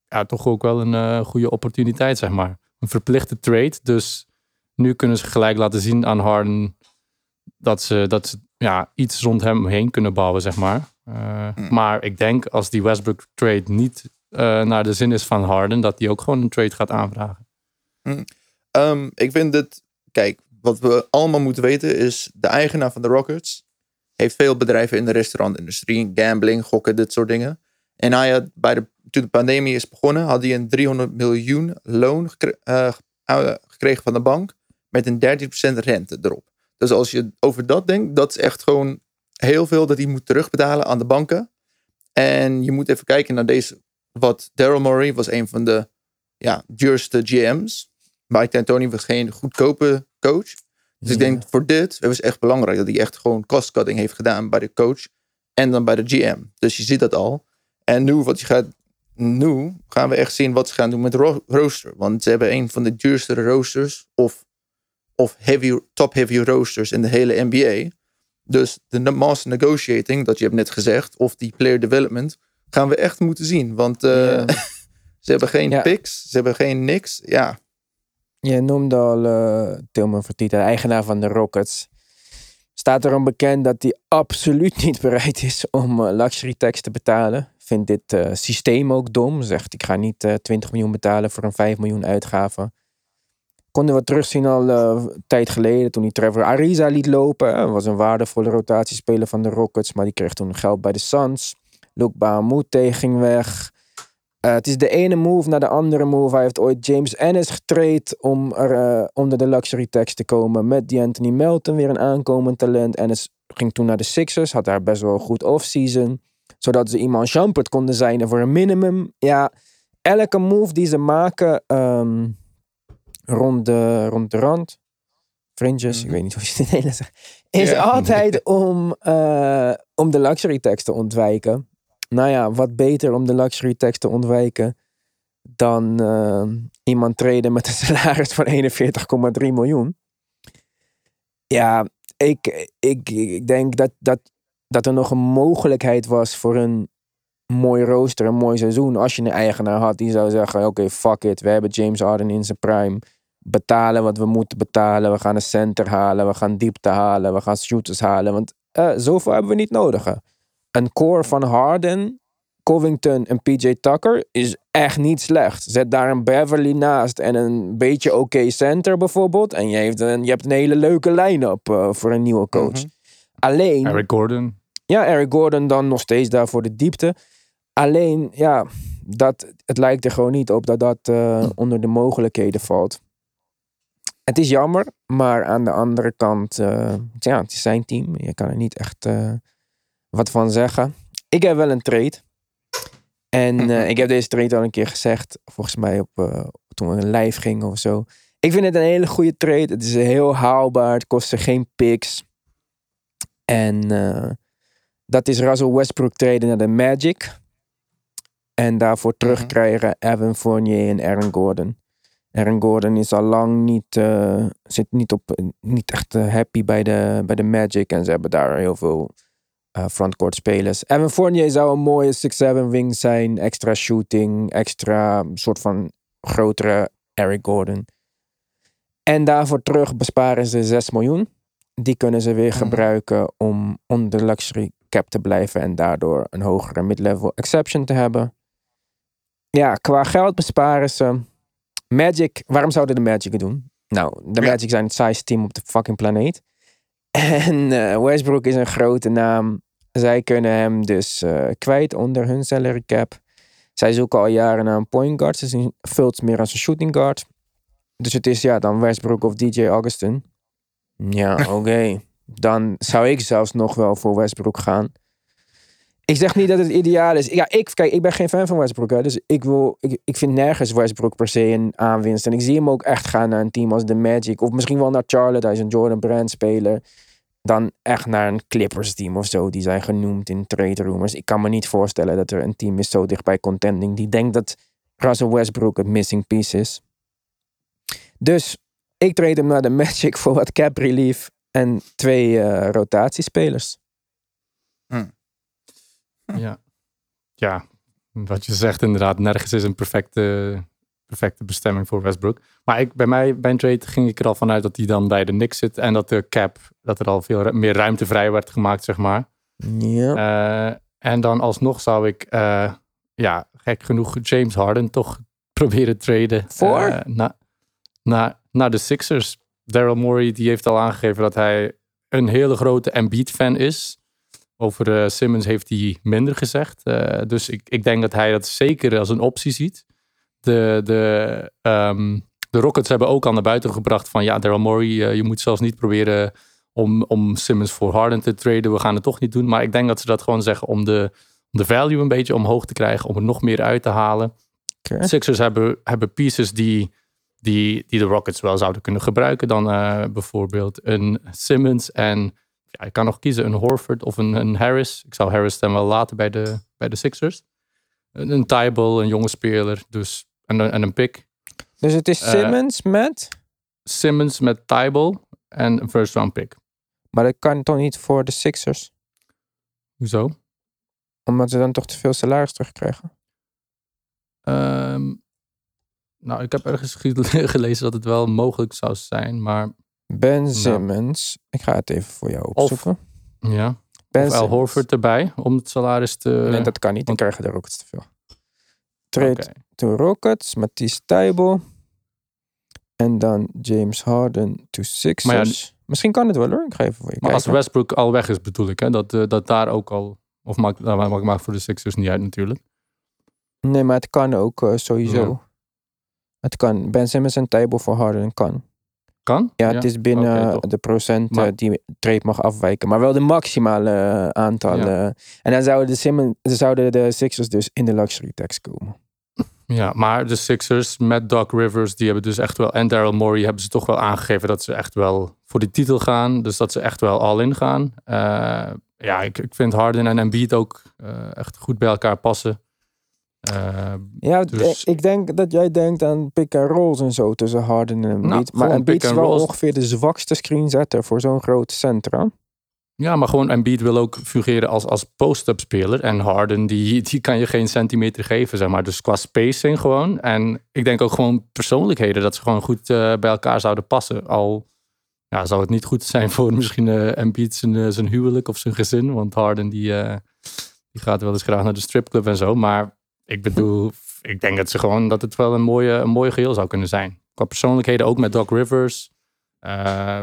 ja, toch ook wel een eh, goede opportuniteit, zeg maar. Een verplichte trade. Dus nu kunnen ze gelijk laten zien aan Harden dat ze, dat ze ja, iets rond hem heen kunnen bouwen, zeg maar. Eh, Maar ik denk als die Westbrook trade niet naar de zin is van Harden, dat hij ook gewoon een trade gaat aanvragen. Ehm, ik vind het, kijk, wat we allemaal moeten weten is, de eigenaar van de Rockets heeft veel bedrijven in de restaurantindustrie, gambling, gokken, dit soort dingen. En hij had bij de, toen de pandemie is begonnen, had hij een 300 miljoen loon gekre- eh, eh, gekregen van de bank met een 13% rente erop. Dus als je over dat denkt, dat is echt gewoon heel veel dat hij moet terugbetalen aan de banken. En je moet even kijken naar deze, wat Daryl Morey was een van de ja, duurste GM's. Mike D'Antoni was geen goedkope coach. Dus ik denk voor dit, het was echt belangrijk dat hij echt gewoon cost cutting heeft gedaan bij de coach en dan bij de GM. Dus je ziet dat al. En nu, wat je gaat, nu gaan we echt zien wat ze gaan doen met ro- rooster. Want ze hebben een van de duurste roosters of, of heavy, top heavy roosters in de hele NBA. Dus de master negotiating, dat je hebt net gezegd, of die player development, gaan we echt moeten zien. Want eh, Ja. ze hebben geen Ja. picks, ze hebben geen niks. Ja, Je noemde al eh Tilman Fertitta, de eigenaar van de Rockets. Staat erom bekend dat hij absoluut niet bereid is om eh, luxury tax te betalen. Vindt dit eh, systeem ook dom. Zegt ik ga niet eh 20 miljoen betalen voor een 5 miljoen uitgave. Konden we terugzien al een tijd geleden toen hij Trevor Ariza liet lopen. Hij was een waardevolle rotatiespeler van de Rockets, maar die kreeg toen geld bij de Suns. Luke Bahamute ging weg. Eh, het is de ene move naar de andere move. Hij heeft ooit James Ennis getraind om er eh, onder de luxury tax te komen. Met die Anthony Melton, weer een aankomend talent. Ennis ging toen naar de Sixers, had daar best wel een goed offseason. Zodat ze iemand Shumpert konden zijn voor een minimum. Ja, elke move die ze maken ehm, rond, de, rond de rand, fringes, ik Mhm. weet niet hoe je het in het Nederlands zegt, is altijd om, eh, om de luxury tax te ontwijken. Nou ja, wat beter om de luxury tax te ontwijken dan eh, iemand treden met een salaris van 41,3 miljoen. Ja, ik, ik, ik denk dat, dat, dat er nog een mogelijkheid was voor een mooi rooster, een mooi seizoen. Als je een eigenaar had die zou zeggen: Oké, fuck it, we hebben James Harden in zijn prime. Betalen wat we moeten betalen. We gaan een center halen. We gaan diepte halen. We gaan shooters halen. Want eh, zoveel hebben we niet nodig. Een core van Harden, Covington en PJ Tucker is echt niet slecht. Zet daar een Beverly naast en een beetje oké center bijvoorbeeld. En je, heeft een, je hebt een hele leuke line-up eh, voor een nieuwe coach. Mhm. Alleen, Eric Gordon. ja, Eric Gordon dan nog steeds daar voor de diepte. Alleen, ja, dat, het lijkt er gewoon niet op dat dat eh, onder de mogelijkheden valt. Het is jammer, maar aan de andere kant, eh, ja, het is zijn team. Je kan er niet echt eh, wat van zeggen. Ik heb wel een trade. En eh, ik heb deze trade al een keer gezegd, volgens mij op, eh, toen we live gingen of zo. Ik vind het een hele goede trade. Het is heel haalbaar. Het kostte geen picks. En eh, dat is Russell Westbrook traden naar de Magic. En daarvoor terugkrijgen Evan Fournier en Aaron Gordon. Aaron Gordon is al lang niet, zit niet, op, niet echt happy bij de, bij de Magic. En ze hebben daar heel veel eh, frontcourt spelers. Evan Fournier zou een mooie 6-7 wing zijn. Extra shooting, extra soort van grotere Eric Gordon. En daarvoor terug besparen ze 6 miljoen. Die kunnen ze weer Mhm. gebruiken om onder de luxury cap te blijven. En daardoor een hogere mid-level exception te hebben. Ja, qua geld besparen ze. Magic, waarom zouden de Magic het doen? Nou, de. Magic zijn het saaiste team op de fucking planeet. En eh, Westbrook is een grote naam. Zij kunnen hem dus eh, kwijt onder hun salary cap. Zij zoeken al jaren naar een point guard. Ze zien Fultz meer als een shooting guard. Dus het is ja, dan Westbrook of DJ Augustin. Ja, oké. Dan zou ik zelfs nog wel voor Westbrook gaan. Ik zeg niet dat het ideaal is. Ja, ik, kijk, ik ben geen fan van Westbrook. Hè, dus ik, wil, ik, ik vind nergens Westbrook per se een aanwinst. En ik zie hem ook echt gaan naar een team als de Magic. Of misschien wel naar Charlotte. Hij is een Jordan Brand speler. Dan echt naar een Clippers team of zo. Die zijn genoemd in trade rumors. Ik kan me niet voorstellen dat er een team is zo dichtbij contending. Die denkt dat Russell Westbrook het missing piece is. Dus ik trade hem naar de Magic voor wat cap relief. En twee eh, rotatiespelers. Ja. ja, wat je zegt inderdaad, nergens is een perfecte, perfecte bestemming voor Westbrook. Maar ik, bij mij, bij een trade, ging ik er al vanuit dat hij dan bij de Knicks zit. En dat de cap, dat er al veel meer ruimte vrij werd gemaakt, zeg maar. Ja. Eh, en dan alsnog zou ik, eh, ja, gek genoeg, James Harden toch proberen traden. Voor? eh, na, na, naar de Sixers. Daryl Morey die heeft al aangegeven dat hij een hele grote Embiid-fan is. Over Simmons heeft hij minder gezegd. Dus ik, ik denk dat hij dat zeker als een optie ziet. De, de, ehm, de Rockets hebben ook al naar buiten gebracht van ja, Daryl Morey, eh, je moet zelfs niet proberen om, om Simmons voor Harden te traden. We gaan het toch niet doen. Maar ik denk dat ze dat gewoon zeggen om de, om de value een beetje omhoog te krijgen. Om er nog meer uit te halen. Oké. Sixers hebben, hebben pieces die, die, die de Rockets wel zouden kunnen gebruiken. Dan eh, bijvoorbeeld een Simmons en ja, je kan nog kiezen een Horford of een, een Harris. Ik zou Harris dan wel laten bij de, bij de Sixers. Een, een Tybal, een jonge speler. Dus, en, een- en een pick. Dus het is Eh, Simmons met... Simmons met Tybal en een first round pick. Maar dat kan toch niet voor de Sixers? Hoezo? Omdat ze dan toch te veel salaris terugkrijgen? Ehm, nou, ik heb ergens ge- gelezen dat het wel mogelijk zou zijn, maar Ben Simmons. Ik ga het even voor jou opzoeken. Ja. ben Of Al. Horford erbij om het salaris te... Nee, dat kan niet. Dan krijgen de Rockets te veel. Trade. To Rockets. Matisse Tybel. En dan James Harden to Sixers. Misschien kan het wel hoor. Ik ga even voor je Maar als. Westbrook al weg is, bedoel ik, hè, dat, eh, dat daar ook al. Of maakt, nou, maakt, maakt voor de Sixers niet uit, natuurlijk. Nee, maar het kan ook eh, sowieso. Ja. Het kan. Ben Simmons en Tybel voor Harden kan. Kan? Ja, het is binnen de procent eh, die trade mag afwijken. Maar wel de maximale aantal. Ja. eh. en dan zouden de, Simmons, zouden de Sixers dus in de luxury tax komen. Ja, maar de Sixers met Doc Rivers, die hebben dus echt wel. En Daryl Morey hebben ze toch wel aangegeven dat ze echt wel voor die titel gaan. Dus dat ze echt wel all in gaan. Eh, ja, ik, ik vind Harden en Embiid ook eh, echt goed bij elkaar passen. Eh, Ja, Dus- ik denk dat jij denkt aan pick and rolls en zo tussen Harden en Embiid. Nou, maar Embiid is wel ongeveer de zwakste screenzetter voor zo'n groot centrum. Ja, maar gewoon Embiid wil ook fungeren als, als post-up speler. En Harden, die, die kan je geen centimeter geven, zeg maar. Dus qua spacing gewoon. En ik denk ook gewoon persoonlijkheden, dat ze gewoon goed eh, bij elkaar zouden passen. Al ja, zou het niet goed zijn voor misschien eh Embiid zijn, eh, zijn huwelijk of zijn gezin. Want Harden, die, die gaat wel eens graag naar de stripclub en zo. Maar ik bedoel, ik denk dat ze gewoon dat het wel een mooie, een mooie geheel zou kunnen zijn. Qua persoonlijkheden ook met Doc Rivers. Eh,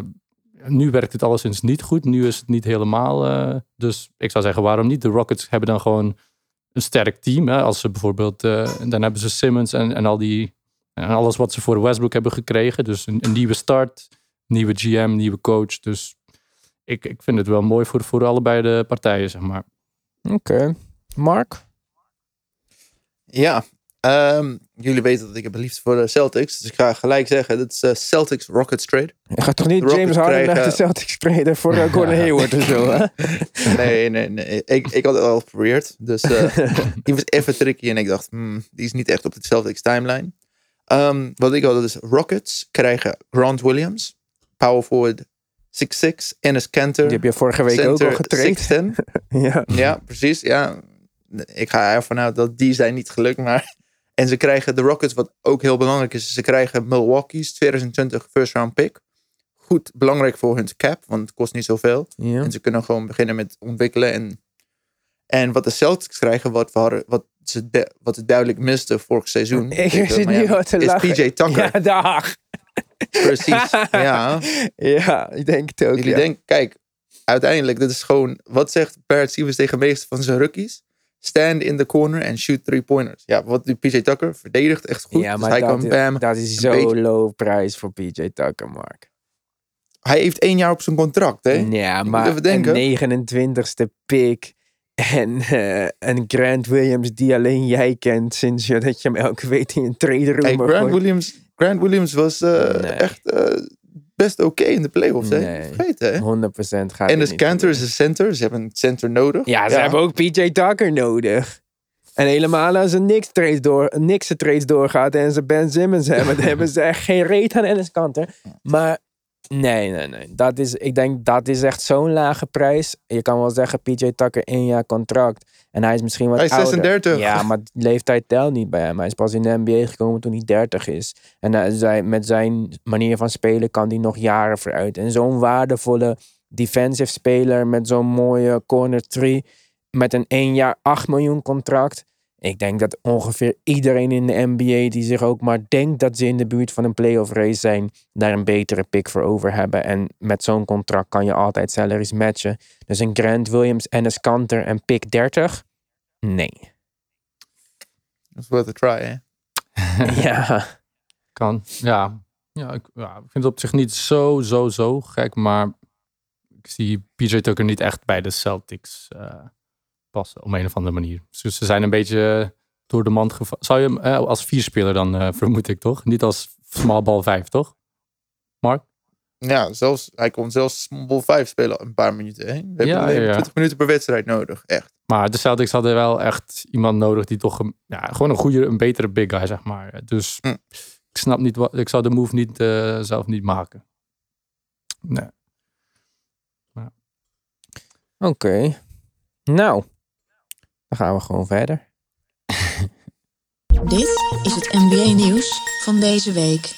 nu werkt het alleszins niet goed. Nu is het niet helemaal. eh, dus ik zou zeggen, waarom niet? De Rockets hebben dan gewoon een sterk team. Hè? Als ze bijvoorbeeld, eh, dan hebben ze Simmons en, en al die. En alles wat ze voor Westbrook hebben gekregen. Dus een, een nieuwe start, nieuwe GM, nieuwe coach. Dus ik, ik vind het wel mooi voor, voor allebei de partijen, zeg maar. Oké. Mark? Ja, ehm, jullie weten dat ik heb liefst voor de Celtics. Dus ik ga gelijk zeggen, dat is eh, Celtics Rockets trade. Je gaat toch niet De James Harden naar de Celtics traden voor uh, Gordon Hayward of zo, hè? Nee, nee, nee. Ik, ik had het al geprobeerd. Dus eh, die was even tricky. En ik dacht, hmm, die is niet echt op de Celtics timeline. Ehm, wat ik had is Rockets krijgen Grant Williams. Power forward 6'6. Ennis Kanter. Die heb je vorige week ook al getraind. 6'10. Ja. Ja, precies. Ja. Ik ga ervan uit dat die zijn niet gelukt. Maar... En ze krijgen de Rockets, wat ook heel belangrijk is. Ze krijgen Milwaukee's 2020 first round pick. Goed, belangrijk voor hun cap, want het kost niet zoveel. ja. En ze kunnen gewoon beginnen met ontwikkelen. En, en wat de Celtics krijgen, wat, we wat, ze wat ze duidelijk misten vorig seizoen. Ik zit nu Miami, al te is lachen. PJ Tucker. Ja, dag. Precies. Ja. Ja, ik denk het ook. Jullie ja. denken, kijk, uiteindelijk, dit is gewoon, wat zegt Barrett Stevens tegen de meeste van zijn rookies? Stand in the corner and shoot three pointers. Ja, wat doet PJ Tucker? Verdedigt echt goed. ja, dus hij dat, kan bam. dat is zo beetje- low prijs voor PJ Tucker, Mark. Hij heeft één jaar op zijn contract, hè? Ja, maar een 29ste pick en eh, een Grant Williams die alleen jij kent sinds je dat je hem elke week in een trade room Hey, Grant, gooit. Williams, Grant Williams was eh, Nee. echt eh, best oké in de playoffs, hè? Hè? 100% gaat En de niet Cantor is een center. Ze hebben een center nodig. Ja, ze hebben ook PJ Tucker nodig. En helemaal als ze niks trades door, niks trades doorgaat en ze Ben Simmons hebben, dan hebben ze echt geen reet aan Ennis Kanter. Maar nee, nee, nee. Dat is, ik denk dat is echt zo'n lage prijs. Je kan wel zeggen PJ Tucker één jaar contract. En hij is misschien wat Hij is ouder. 36. Ja, maar leeftijd telt niet bij hem. Hij is pas in de NBA gekomen toen hij 30 is. En eh, zij, met zijn manier van spelen kan hij nog jaren vooruit. En zo'n waardevolle defensive speler met zo'n mooie corner three. Met een 1 jaar 8 miljoen contract. Ik denk dat ongeveer iedereen in de NBA die zich ook maar denkt dat ze in de buurt van een playoff race zijn, daar een betere pick voor over hebben. En met zo'n contract kan je altijd salaries matchen. Dus een Grant Williams, Ennis Kanter en pick 30? Nee. Dat is worth a try, hè? ja. Kan. Ja. Ja ik, ja, ik vind het op zich niet zo, zo, zo gek. Maar ik zie PJ Tucker niet echt bij de Celtics eh, passen. Op een of andere manier. Dus ze zijn een beetje door de mand gevallen. Zou je hem eh, als vierspeler dan, eh, vermoed ik toch? Niet als small ball 5, toch? Mark? Ja, zelfs, hij kon zelfs small ball 5 spelen een paar minuten. Hè? We hebben Ja, alleen ja, ja. 20 minuten per wedstrijd nodig. Echt. Maar de Celtics hadden wel echt iemand nodig die toch een, ja, gewoon een goede, een betere big guy, zeg maar. Dus Hm. ik snap niet wat, ik zou de move niet, eh, zelf niet maken. Nee. Oké. Nou. Dan gaan we gewoon verder. Dit is het NBA nieuws van deze week.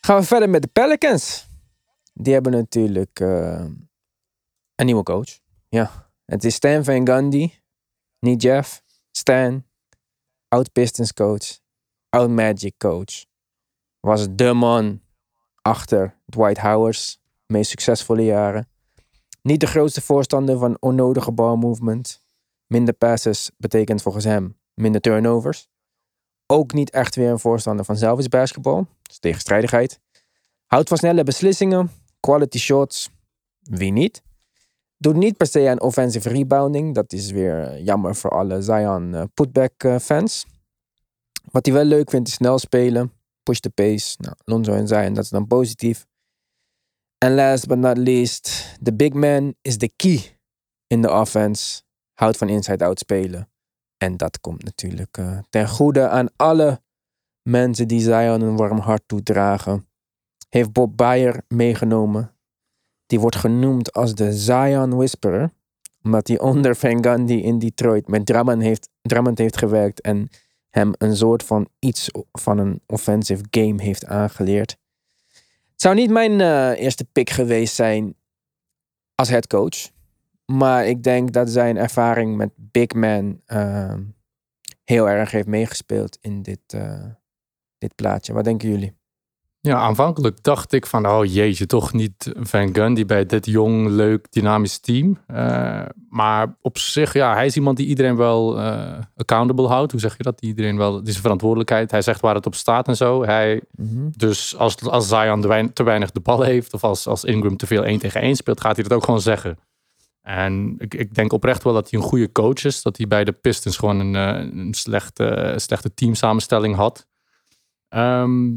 Gaan we verder met de Pelicans. Die hebben natuurlijk eh, een nieuwe coach. Ja, het is Stan Van Gundy. Niet Jeff. Stan. Oud Pistons coach. Oud Magic coach. Was de man achter Dwight Howard's meest succesvolle jaren. Niet de grootste voorstander van onnodige balmovement. Minder passes betekent volgens hem minder turnovers. Ook niet echt weer een voorstander van zelfs basketbal. Dus tegenstrijdigheid. Houdt van snelle beslissingen. Quality shots. Wie niet? Doet niet per se aan offensive rebounding. Dat is weer eh, jammer voor alle Zion eh, putback eh, fans. Wat hij wel leuk vindt is snel spelen. Push the pace. Nou, Lonzo en Zion, dat is dan positief. En last but not least, de big man is de key in de offense. Houdt van inside-out spelen. En dat komt natuurlijk eh, ten goede aan alle mensen die Zion een warm hart toedragen. Heeft Bob Bayer meegenomen. Die wordt genoemd als de Zion Whisperer. Omdat hij onder Van Gundy in Detroit met Drummond heeft, Drummond heeft gewerkt. En hem een soort van iets van een offensive game heeft aangeleerd. Zou niet mijn eh, eerste pick geweest zijn als head coach. Maar ik denk dat zijn ervaring met Big Man ehm, heel erg heeft meegespeeld in dit, eh, dit plaatje. Wat denken jullie? Ja, aanvankelijk dacht ik van, oh jeetje, toch niet Van Gundy bij dit jong, leuk, dynamisch team. Eh, maar op zich, ja, hij is iemand die iedereen wel eh, accountable houdt. Hoe zeg je dat? Die iedereen wel, die zijn verantwoordelijkheid. Hij zegt waar het op staat en zo. Hij, dus als, als Zion te wein- te weinig de bal heeft, of als, als Ingram te veel 1 tegen 1 speelt, gaat hij dat ook gewoon zeggen. En ik, ik denk oprecht wel dat hij een goede coach is. Dat hij bij de Pistons gewoon een, eh, een slechte, slechte teamsamenstelling had. Ehm,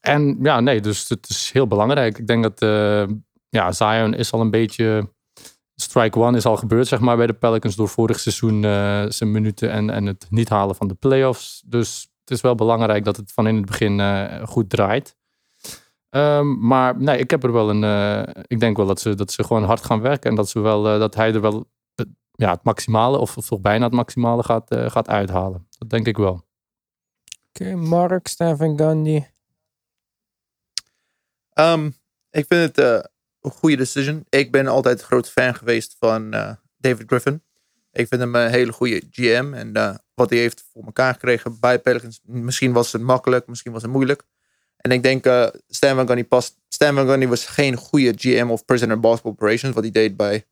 en ja, nee, dus het is heel belangrijk. Ik denk dat eh, ja, Zion is al een beetje. Strike one is al gebeurd, zeg maar, bij de Pelicans door vorig seizoen eh, zijn minuten en, en het niet halen van de playoffs. Dus het is wel belangrijk dat het van in het begin eh, goed draait. Ehm, maar nee, ik heb er wel een. ik denk wel dat ze, dat ze gewoon hard gaan werken en dat, ze wel, dat hij er wel ja, het maximale, of, of toch bijna het maximale gaat, gaat uithalen. Dat denk ik wel. Oké, Mark, Stan Van Ehm, ik vind het eh, een goede decision. Ik ben altijd een groot fan geweest van eh, David Griffin. Ik vind hem een hele goede GM. En eh, wat hij heeft voor elkaar gekregen bij Pelicans. Misschien was het makkelijk, misschien was het moeilijk. En ik denk, eh Stan Van past. Stan Van was geen goede GM of President Basketball Operations. Wat hij deed bij,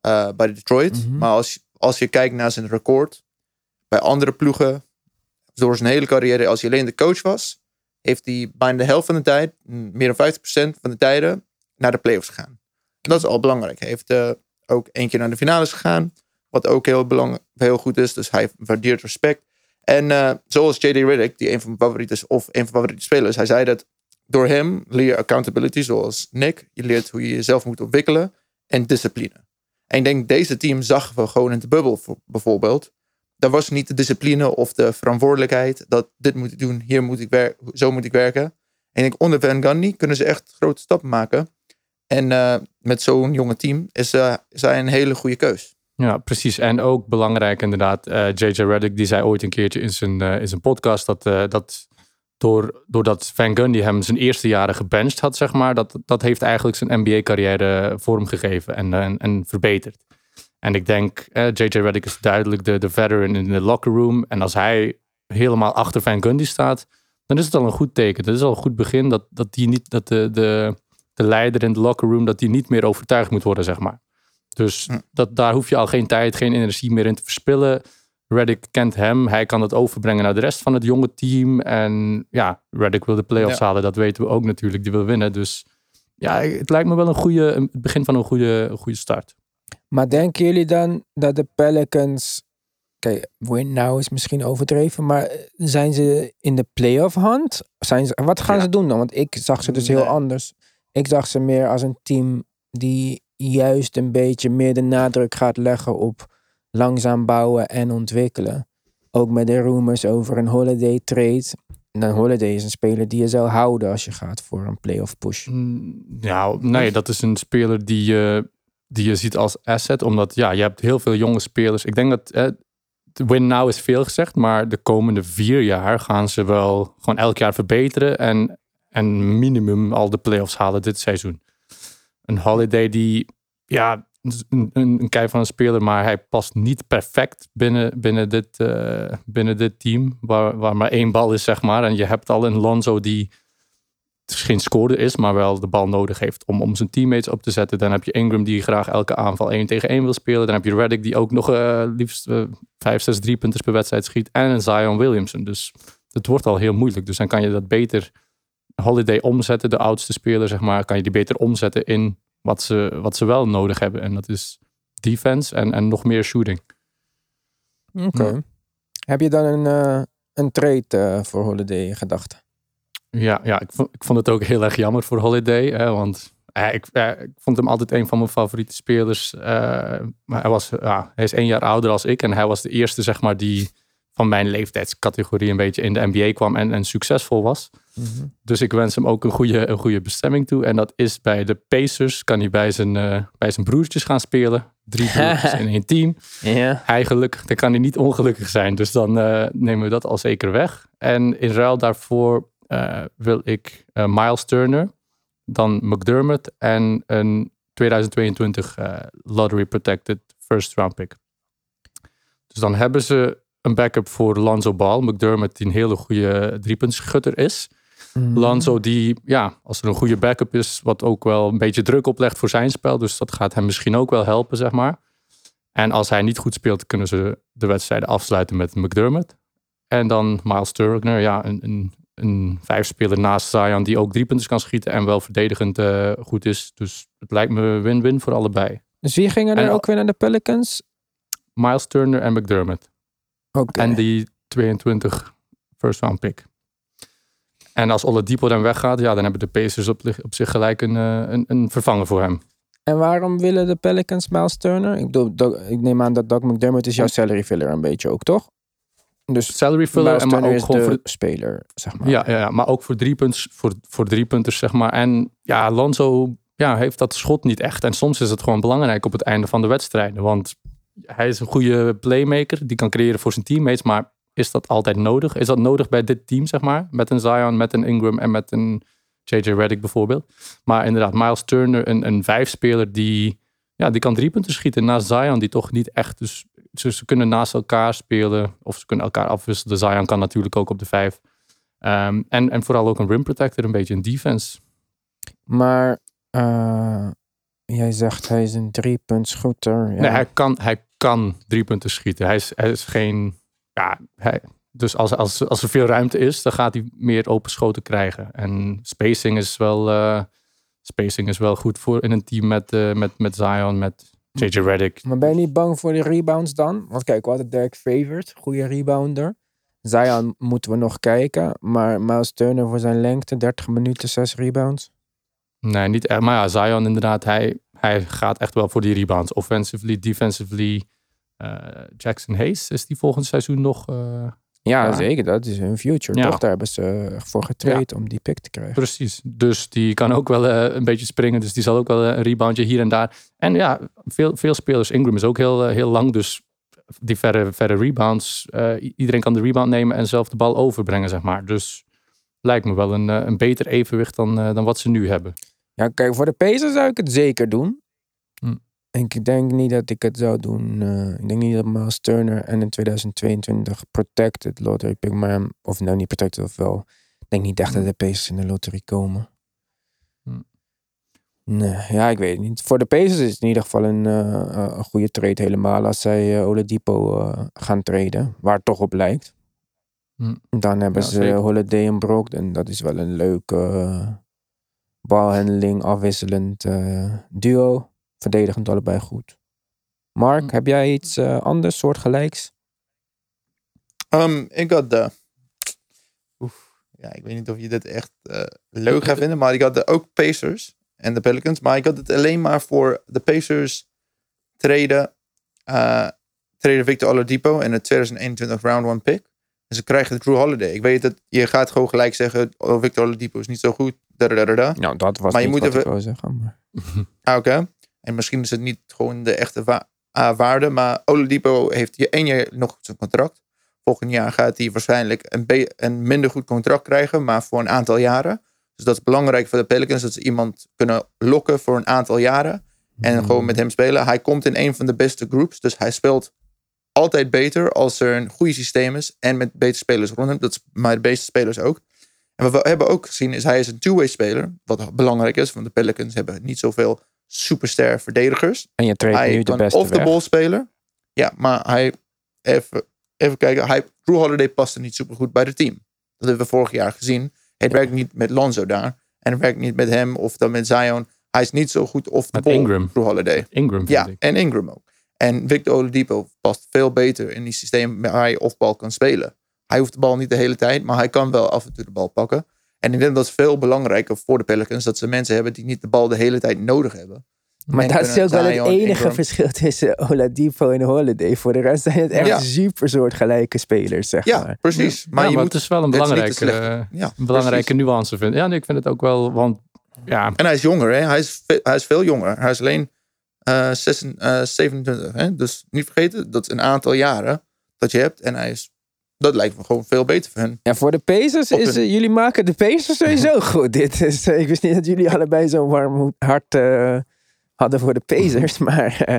eh, bij Detroit. Maar als, als je kijkt naar zijn record. Bij andere ploegen. Door zijn hele carrière. Als hij alleen de coach was. Heeft hij bijna de helft van de tijd. m, Meer dan 50% van de tijden. Naar de playoffs gegaan. Dat is al belangrijk. Hij heeft eh, ook één keer naar de finales gegaan. Wat ook heel, belang, heel goed is. Dus hij waardeert respect. En eh, zoals J.D. Riddick, die een van mijn favorieten is, of een van mijn favoriete spelers, hij zei dat door hem leer je accountability, zoals Nick. Je leert hoe je jezelf moet ontwikkelen en discipline. En ik denk, deze team zagen we gewoon in de bubbel voor- bijvoorbeeld. Daar was niet de discipline of de verantwoordelijkheid dat dit moet ik doen, hier moet ik werken, zo moet ik werken. En ik onder Van Gundy kunnen ze echt grote stappen maken. En eh, met zo'n jonge team is, eh, is hij een hele goede keus. Ja, precies. En ook belangrijk inderdaad, eh, JJ Redick die zei ooit een keertje in zijn, eh, in zijn podcast dat, eh, dat door, doordat Van Gundy hem zijn eerste jaren gebenched had, zeg maar, dat, dat heeft eigenlijk zijn NBA-carrière vormgegeven en, en, en verbeterd. En ik denk, eh, JJ Redick is duidelijk de, de veteran in de locker room. En als hij helemaal achter Van Gundy staat, dan is het al een goed teken. Dat is al een goed begin dat, dat, die niet, dat de, de, de leider in de locker room dat die niet meer overtuigd moet worden, zeg maar. Dus dat, daar hoef je al geen tijd, geen energie meer in te verspillen. Reddick kent hem. Hij kan het overbrengen naar de rest van het jonge team. En ja, Reddick wil de playoffs Ja. halen. Dat weten we ook natuurlijk. Die wil winnen. Dus ja, het lijkt me wel een goede, een- het begin van een goede, goede start. Maar denken jullie dan dat de Pelicans. Kijk, win now is misschien overdreven, maar eh, zijn ze in de playoff hand? Zijn ze, wat gaan Ja. ze doen dan? Want ik zag ze dus heel Nee. anders. Ik zag ze meer als een team die juist een beetje meer de nadruk gaat leggen op langzaam bouwen en ontwikkelen. Ook met de rumors over een holiday trade. En een holiday is een speler die je zou houden als je gaat voor een playoff push. Ja, nee, dat is een speler die je, die je ziet als asset. Omdat ja, je hebt heel veel jonge spelers. Ik denk dat eh, win now is veel gezegd. Maar de komende vier jaar gaan ze wel gewoon elk jaar verbeteren. En en minimum al de playoffs halen dit seizoen. Een Holiday die, ja, een, een, een kei van een speler, maar hij past niet perfect binnen, binnen, dit, eh, binnen dit team, waar, waar maar één bal is, zeg maar. En je hebt al een Lonzo die dus geen scorer is, maar wel de bal nodig heeft om, om zijn teammates op te zetten. Dan heb je Ingram die graag elke aanval 1 tegen 1 wil spelen. Dan heb je Reddick die ook nog eh, liefst eh 5, 6 driepunters per wedstrijd schiet. En een Zion Williamson. Dus het wordt al heel moeilijk. Dus dan kan je dat beter Holiday omzetten, de oudste speler, zeg maar. Kan je die beter omzetten in wat ze, wat ze wel nodig hebben. En dat is defense en, en nog meer shooting. Oké. Heb je dan een, eh, een trade eh, voor Holiday in gedachten? Ja, ja ik, vond, ik vond het ook heel erg jammer voor Holiday. Hè, want eh, ik, ik vond hem altijd een van mijn favoriete spelers. eh, maar hij, was, ja, hij is één jaar ouder als ik. En hij was de eerste, zeg maar, die van mijn leeftijdscategorie een beetje in de NBA kwam en, en succesvol was. Dus ik wens hem ook een goede, een goede bestemming toe. En dat is bij de Pacers. Kan hij bij zijn, eh, bij zijn broertjes gaan spelen. Drie broertjes in één team. Ja. Hij gelukkig, dan kan hij niet ongelukkig zijn. Dus dan eh, nemen we dat al zeker weg. En in ruil daarvoor wil ik eh, Miles Turner, dan McDermott en een 2022 eh, lottery protected first round pick. Dus dan hebben ze een backup voor Lonzo Ball. McDermott die een hele goede driepuntschutter is. Lonzo die, ja, als er een goede backup is, wat ook wel een beetje druk oplegt voor zijn spel. Dus dat gaat hem misschien ook wel helpen, zeg maar. En als hij niet goed speelt, kunnen ze de wedstrijden afsluiten met McDermott. En dan Miles Turner, ja, een, een, een vijfspeler naast Zion die ook drie punten kan schieten en wel verdedigend eh, goed is. Dus het lijkt me win-win voor allebei. Dus wie gingen er En- ook weer naar de Pelicans? Miles Turner en McDermott. Oké. En die 22 first round pick. En als Oladipo dan weggaat, ja, dan hebben de Pacers op, op zich gelijk een, eh, een, een vervanger voor hem. En waarom willen de Pelicans Miles Turner? Ik, ik neem aan dat Doug McDermott is jouw salary filler een beetje ook, toch? Dus Salary filler, en maar ook is gewoon de voor, speler, zeg maar. Ja, ja, ja, maar ook voor drie, punts, voor, voor drie punters, zeg maar. En ja, Lonzo ja, heeft dat schot niet echt. En soms is het gewoon belangrijk op het einde van de wedstrijden. Want hij is een goede playmaker. Die kan creëren voor zijn teammates. Maar is dat altijd nodig? Is dat nodig bij dit team, zeg maar? Met een Zion, met een Ingram en met een JJ Redick bijvoorbeeld. Maar inderdaad, Miles Turner, een, een vijfspeler die, ja, die kan drie punten schieten. Naast Zion, die toch niet echt... Dus ze, ze kunnen naast elkaar spelen. Of ze kunnen elkaar afwisselen. Zion kan natuurlijk ook op de vijf. Ehm, en, en vooral ook een rim protector, een beetje een defense. Maar eh, jij zegt hij is een driepuntschooter. Ja. Nee, hij kan, hij kan drie punten schieten. Hij is, hij is geen. Ja, hij, dus als, als, als er veel ruimte is, dan gaat hij meer open schoten krijgen. En spacing is wel, eh, spacing is wel goed voor in een team met, eh, met, met Zion, met JJ Redick. Maar ben je niet bang voor de rebounds dan? Want kijk, we hadden Derek Favors, goede rebounder. Zion moeten we nog kijken. Maar Miles Turner voor zijn lengte, 30 minuten, 6 rebounds. Nee, niet echt. Maar ja, Zion inderdaad, hij, hij gaat echt wel voor die rebounds. Offensively, defensively. Eh, Jackson Hayes, is die volgend seizoen nog... eh, Ja, Ja. zeker. Dat is hun future. Ja. Toch? Daar hebben ze voor getraind om die pick te krijgen. Precies. Dus die kan ook wel eh, een beetje springen. Dus die zal ook wel eh, een reboundje hier en daar. En ja, veel, veel spelers. Ingram is ook heel, eh, heel lang. Dus die verre, verre rebounds. iedereen kan de rebound nemen en zelf de bal overbrengen, zeg maar. Dus lijkt me wel een, een beter evenwicht dan, dan wat ze nu hebben. Ja, kijk, voor de Pacers zou ik het zeker doen. Ik denk niet dat ik het zou doen. eh, ik denk niet dat Miles Turner en in 2022 protected lottery pick, maar of nou niet protected of wel. Ik denk niet echt dat de Pacers in de lottery komen. Hm. Nee, ja, ik weet het niet. Voor de Pacers is het in ieder geval een, eh, eh, een goede trade helemaal als zij eh, Oladipo gaan traden, waar het toch op lijkt. Hm. Dan hebben Ja, ze zeker. Holiday en Brogdon. Dat is wel een leuke balhandeling, afwisselend duo. Verdedigend allebei goed. Mark, Hm. heb jij iets eh, anders, soortgelijks? Um, ik had de. Oef, ja, ik weet niet of je dit echt eh, leuk gaat vinden, maar ik had de, ook Pacers en de Pelicans. Maar ik had het alleen maar voor de Pacers treden, eh treden Victor Oladipo en de 2021 round one pick. En ze krijgen Drew Holiday. Ik weet dat je gaat gewoon gelijk zeggen, oh, Victor Oladipo is niet zo goed. Nou, dat was Maar je moet wat ik even- wou zeggen. Maar... Ah, Oké. En misschien is het niet gewoon de echte wa- waarde, maar Oladipo heeft hier één jaar nog zijn contract. Volgend jaar gaat hij waarschijnlijk een, een minder goed contract krijgen, maar voor een aantal jaren. Dus dat is belangrijk voor de Pelicans. Dat ze iemand kunnen lokken voor een aantal jaren. En gewoon met hem spelen. Hij komt in een van de beste groups. Dus hij speelt altijd beter als er een goede systeem is. En met betere spelers rond hem. Dat is maar de beste spelers ook. En wat we hebben ook gezien is hij is een two-way speler. Wat belangrijk is. Want de Pelicans hebben niet zoveel superster verdedigers. En je treedt Hij nu de beste off the weg. ball spelen. Ja, maar hij... Even, even kijken. Hij, Drew Holiday paste niet super goed bij het team. Dat hebben we vorig jaar gezien. Het werkt niet met Lonzo daar. En het werkt niet met hem of dan met Zion. Hij is niet zo goed off the Met ball. Ingram. Drew Holiday. Ingram Ja, ik. en Ingram ook. En Victor Oladipo past veel beter in die systeem waar hij off-bal kan spelen. Hij hoeft de bal niet de hele tijd, maar hij kan wel af en toe de bal pakken. En ik denk dat is veel belangrijker voor de Pelicans. Dat ze mensen hebben die niet de bal de hele tijd nodig hebben. Maar En dat is ook wel het enige Ingram- verschil tussen Oladipo en Holiday. Voor de rest zijn het echt Ja. super soortgelijke spelers, zeg Ja, maar. precies. Maar, Maar ja, je maar moet, het is wel een het belangrijke, eh, ja, een belangrijke precies. nuance vind. Ja, nee, ik vind het ook wel, want ja, En hij is jonger, hè? Hij, is hij is veel jonger. Hij is alleen eh, zes- eh, 27. Hè? Dus niet vergeten, dat is een aantal jaren dat je hebt. En hij is, dat lijkt me gewoon veel beter voor hen. Ja, voor de Pacers is... jullie maken de Pacers sowieso goed. Dit is, ik wist niet dat jullie allebei zo'n warm hart eh, hadden voor de Pacers. Maar eh,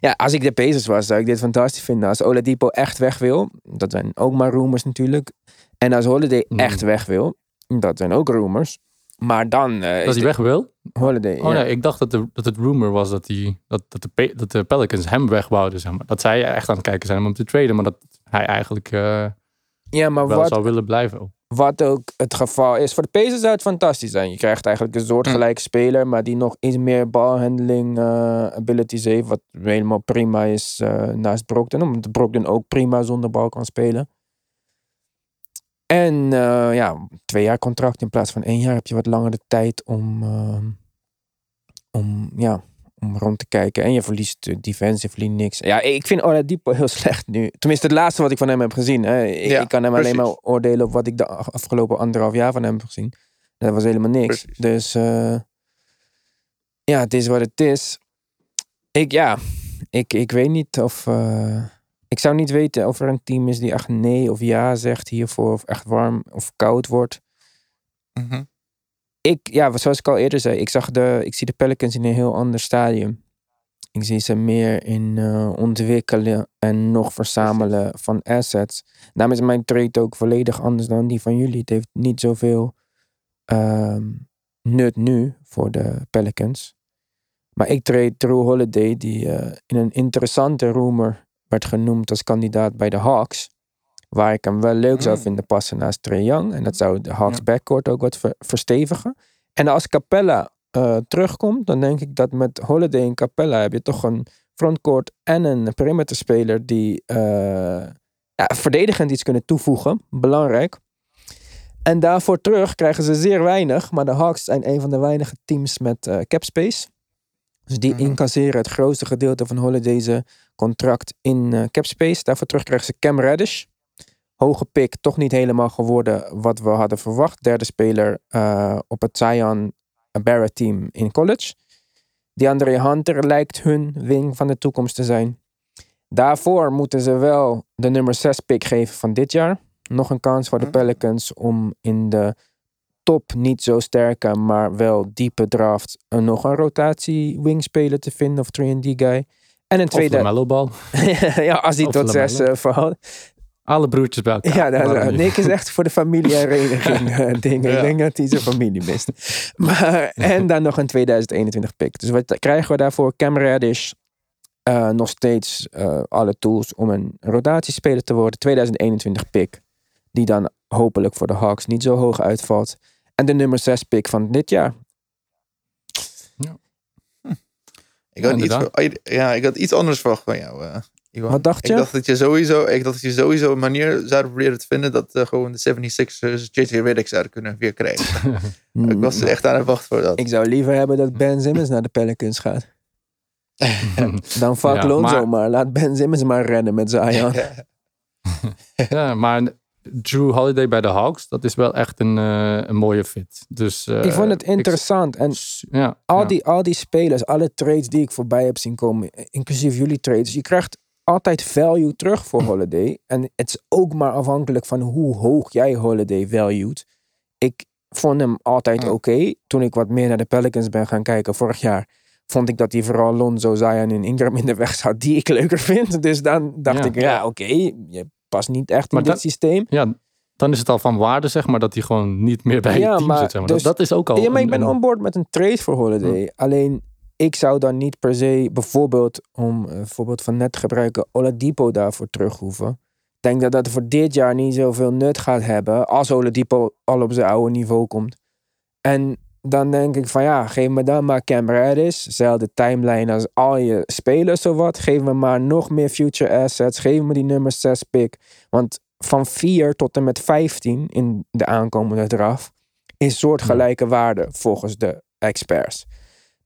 ja, als ik de Pacers was, zou ik dit fantastisch vinden. Als Oladipo echt weg wil, dat zijn ook maar rumors natuurlijk. En als Holiday Hmm. echt weg wil, dat zijn ook rumors. Maar dan eh, dat hij de weg wil. Holiday. Oh ja. nee, ik dacht dat, de, dat het rumor was dat, die, dat, dat, de, dat de Pelicans hem wegwouden. Zeg maar. Dat zij echt aan het kijken zijn om hem te traden. Maar dat hij eigenlijk eh, ja, maar wel wat, zou willen blijven. Wat ook het geval is. Voor de Pacers zou het fantastisch zijn. Je krijgt eigenlijk een soortgelijke speler, maar die nog iets meer balhandling eh, abilities heeft. Wat helemaal prima is eh, naast Brogdon. Omdat Brogdon ook prima zonder bal kan spelen. En eh, ja, twee jaar contract in plaats van één jaar heb je wat langer de tijd om, om, ja, om rond te kijken. En je verliest uh, defensively niks. Ja, ik vind Oladipo heel slecht nu. Tenminste, het laatste wat ik van hem heb gezien. Hè. Ik, Ja, ik kan hem alleen maar oordelen op wat ik de afgelopen anderhalf jaar van hem heb gezien. Dat was helemaal niks. Precies. Dus eh, ja, het is wat het is. Ik, ja, ik, ik weet niet of... eh, ik zou niet weten of er een team is die echt nee of ja zegt hiervoor. Of echt warm of koud wordt. Mhm. Ik, ja, zoals ik al eerder zei, ik, zag de, ik zie de Pelicans in een heel ander stadium. Ik zie ze meer in eh, ontwikkelen en nog verzamelen van assets. Daarom is mijn trade ook volledig anders dan die van jullie. Het heeft niet zoveel ehm, nut nu voor de Pelicans. Maar ik trade Drew Holiday, die eh, in een interessante rumor werd genoemd als kandidaat bij de Hawks. Waar ik hem wel leuk zou Mm. vinden passen naast Trae Young. En dat zou de Hawks backcourt ook wat ver- verstevigen. En als Capella eh, terugkomt, dan denk ik dat met Holiday en Capella heb je toch een frontcourt en een perimeterspeler die eh, ja, verdedigend iets kunnen toevoegen. Belangrijk. En daarvoor terug krijgen ze zeer weinig. Maar de Hawks zijn een van de weinige teams met eh cap space. Dus die Mhm. incasseren het grootste gedeelte van Holiday's contract in eh, cap space. Daarvoor terug krijgen ze Cam Reddish. Hoge pick, toch niet helemaal geworden wat we hadden verwacht. Derde speler eh, op het Zion Barrett team in college. Die Andre Hunter lijkt hun wing van de toekomst te zijn. Daarvoor moeten ze wel de nummer 6 pick geven van dit jaar. Nog een kans voor de Mhm. Pelicans om in de top niet zo sterke, maar wel diepe draft een nog een rotatie wingspeler te vinden of 3D guy. En een Of tweede. de bal. ja, als hij Of tot zes eh, verhoudt. Alle broertjes bij elkaar. Ja, Waarom niet? Nick is echt voor de familiehereniging eh, dingen. Ik Ja. denk dat hij zijn familie mist. Maar, en dan nog een 2021 pick. Dus wat krijgen we daarvoor? Cam Reddish. eh, nog steeds eh, alle tools om een rotatiespeler te worden. 2021 pick. Die dan hopelijk voor de Hawks niet zo hoog uitvalt. En de nummer 6 pick van dit jaar. Ik had, Ja, iets, ja, ik had iets anders verwacht van jou. Eh. Wat dacht je? Ik dacht dat je sowieso, ik dacht dat je sowieso een manier zou proberen te vinden dat eh, gewoon de 76ers JJ Redick zouden kunnen weer krijgen. ik was er echt aan het wachten voor dat. Ik zou liever hebben dat Ben Simmons naar de Pelicans gaat. Dan fuck Ja, Lonzo maar- maar. Laat Ben Simmons maar rennen met Zion. ja, maar Drew Holiday bij de Hawks, dat is wel echt een, eh, een mooie fit. Dus, eh, ik vond het interessant. En ja, al, ja. die, al die spelers, alle trades die ik voorbij heb zien komen, inclusief jullie trades, je krijgt altijd value terug voor Holiday. En het is ook maar afhankelijk van hoe hoog jij Holiday valued. Ik, vond hem altijd oké. Toen ik wat meer naar de Pelicans ben gaan kijken vorig jaar, vond ik dat hij vooral Lonzo, Zion en Ingram in de weg zat, die ik leuker vind. Dus dan dacht Ja. ik, ja, oké, je past niet echt Maar in dit systeem. Ja, dan is het al van waarde, zeg maar, dat hij gewoon niet meer bij Ja, het team maar zit. Zeg maar. dus- dat, dat is ook al. Ja, maar ik ben een- on board met een trade voor Holiday. Alleen, ik zou dan niet per se bijvoorbeeld, om eh, een voorbeeld van net te gebruiken, Oladipo daarvoor terug hoeven. Ik denk dat dat voor dit jaar niet zoveel nut gaat hebben als Oladipo al op zijn oude niveau komt. En dan denk ik van ja, geef me dan maar Cam Reddish. Zelfde timeline als al je spelers zowat. Geef me maar nog meer future assets. Geef me die nummer 6 pick. Want van 4 tot en met 15 in de aankomende draf is soortgelijke waarde volgens de experts.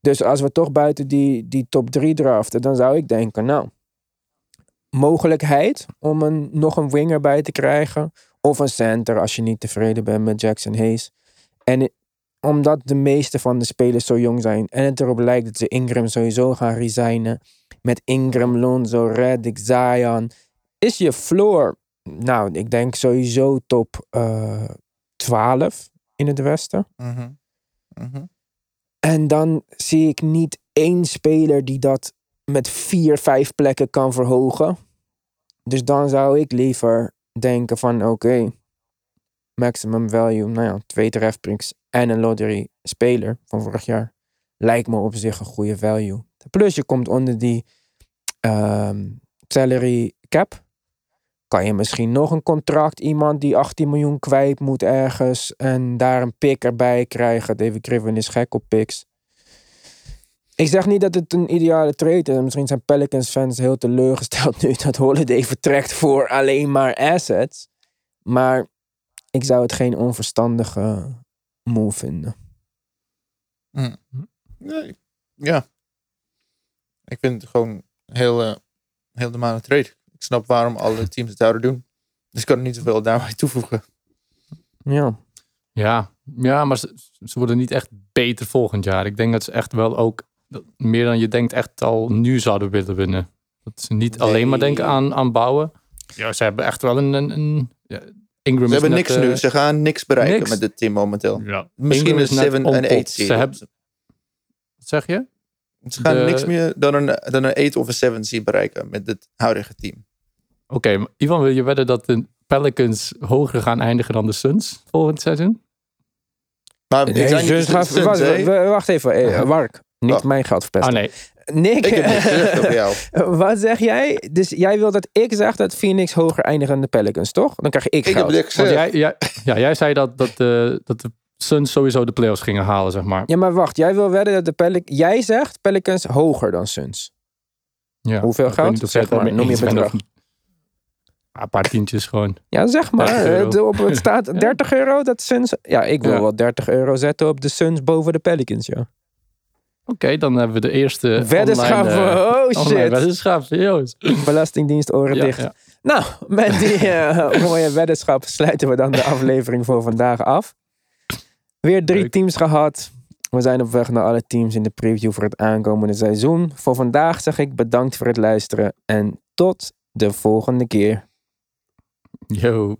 Dus als we toch buiten die, die top 3 draften, dan zou ik denken, nou, mogelijkheid om een, nog een winger bij te krijgen. Of een center als je niet tevreden bent met Jackson Hayes. En omdat de meeste van de spelers zo jong zijn en het erop lijkt dat ze Ingram sowieso gaan resignen. Met Ingram, Lonzo, Redick, Zion. Is je floor, nou, ik denk sowieso top eh 12 in het westen. Mhm. En dan zie ik niet één speler die dat met vier, vijf plekken kan verhogen. Dus dan zou ik liever denken van oké, maximum value, nou ja, twee draftpicks en een lottery speler van vorig jaar. Lijkt me op zich een goede value. Plus je komt onder die ehm, salary cap. Kan je misschien nog een contract, iemand die 18 miljoen kwijt moet ergens en daar een pick erbij krijgen. David Griffin is gek op picks. Ik zeg niet dat het een ideale trade is. Misschien zijn Pelicans fans heel teleurgesteld nu dat Holiday vertrekt voor alleen maar assets. Maar ik zou het geen onverstandige move vinden. Nee. Ja. Ik vind het gewoon heel, eh, heel normale trade. Ik snap waarom alle teams het zouden doen. Dus ik kan er niet zoveel daarbij toevoegen. Ja. Ja, ja maar ze, ze worden niet echt beter volgend jaar. Ik denk dat ze echt wel ook meer dan je denkt echt al nu zouden willen winnen. Dat ze niet alleen maar denken aan, aan bouwen. Ja, ze hebben echt wel een... een, een ja, Ingram Ze hebben net, niks eh, nu. Ze gaan niks bereiken niks. met dit team momenteel. Ja, Misschien een is net 7 on en top. 8 Ze hebben, wat zeg je? Ze gaan de- niks meer dan een, dan een 8 of een 7 seed bereiken met dit huidige team. Oké, maar Ivan, wil je wedden dat de Pelicans hoger gaan eindigen dan de Suns volgend seizoen? Maar Nee, Suns, wacht, hè? wacht, wacht even, eh, Mark. Niet Wat? mijn geld Ah verpesten. nee, Nick, Ik heb jou. wat zeg jij? Dus jij wil dat ik zeg dat Phoenix hoger eindigt dan de Pelicans, toch? Dan krijg ik Ik heb want jij, jij, ja, jij zei dat, dat, de, dat de Suns sowieso de playoffs gingen halen, zeg maar. Ja, maar wacht. Jij wil wedden dat de Pelicans... Jij zegt Pelicans hoger dan Suns. Ja. Hoeveel of Zeg maar, noem je bedrag. Een paar tientjes gewoon. Ja, zeg maar. 30 euro. Eh, op, het staat 30 euro dat Suns... Ja, ik wil Ja. wel 30 euro zetten op de Suns boven de Pelicans, ja. Oké, dan hebben we de eerste Weddenschap. eh, oh online shit. weddenschap. Joost. Belastingdienst oren Ja, dicht. ja. Nou, met die eh, mooie weddenschap sluiten we dan de aflevering voor vandaag af. Weer drie Leuk. teams gehad. We zijn op weg naar alle teams in de preview voor het aankomende seizoen. Voor vandaag zeg ik bedankt voor het luisteren en tot de volgende keer. Yo.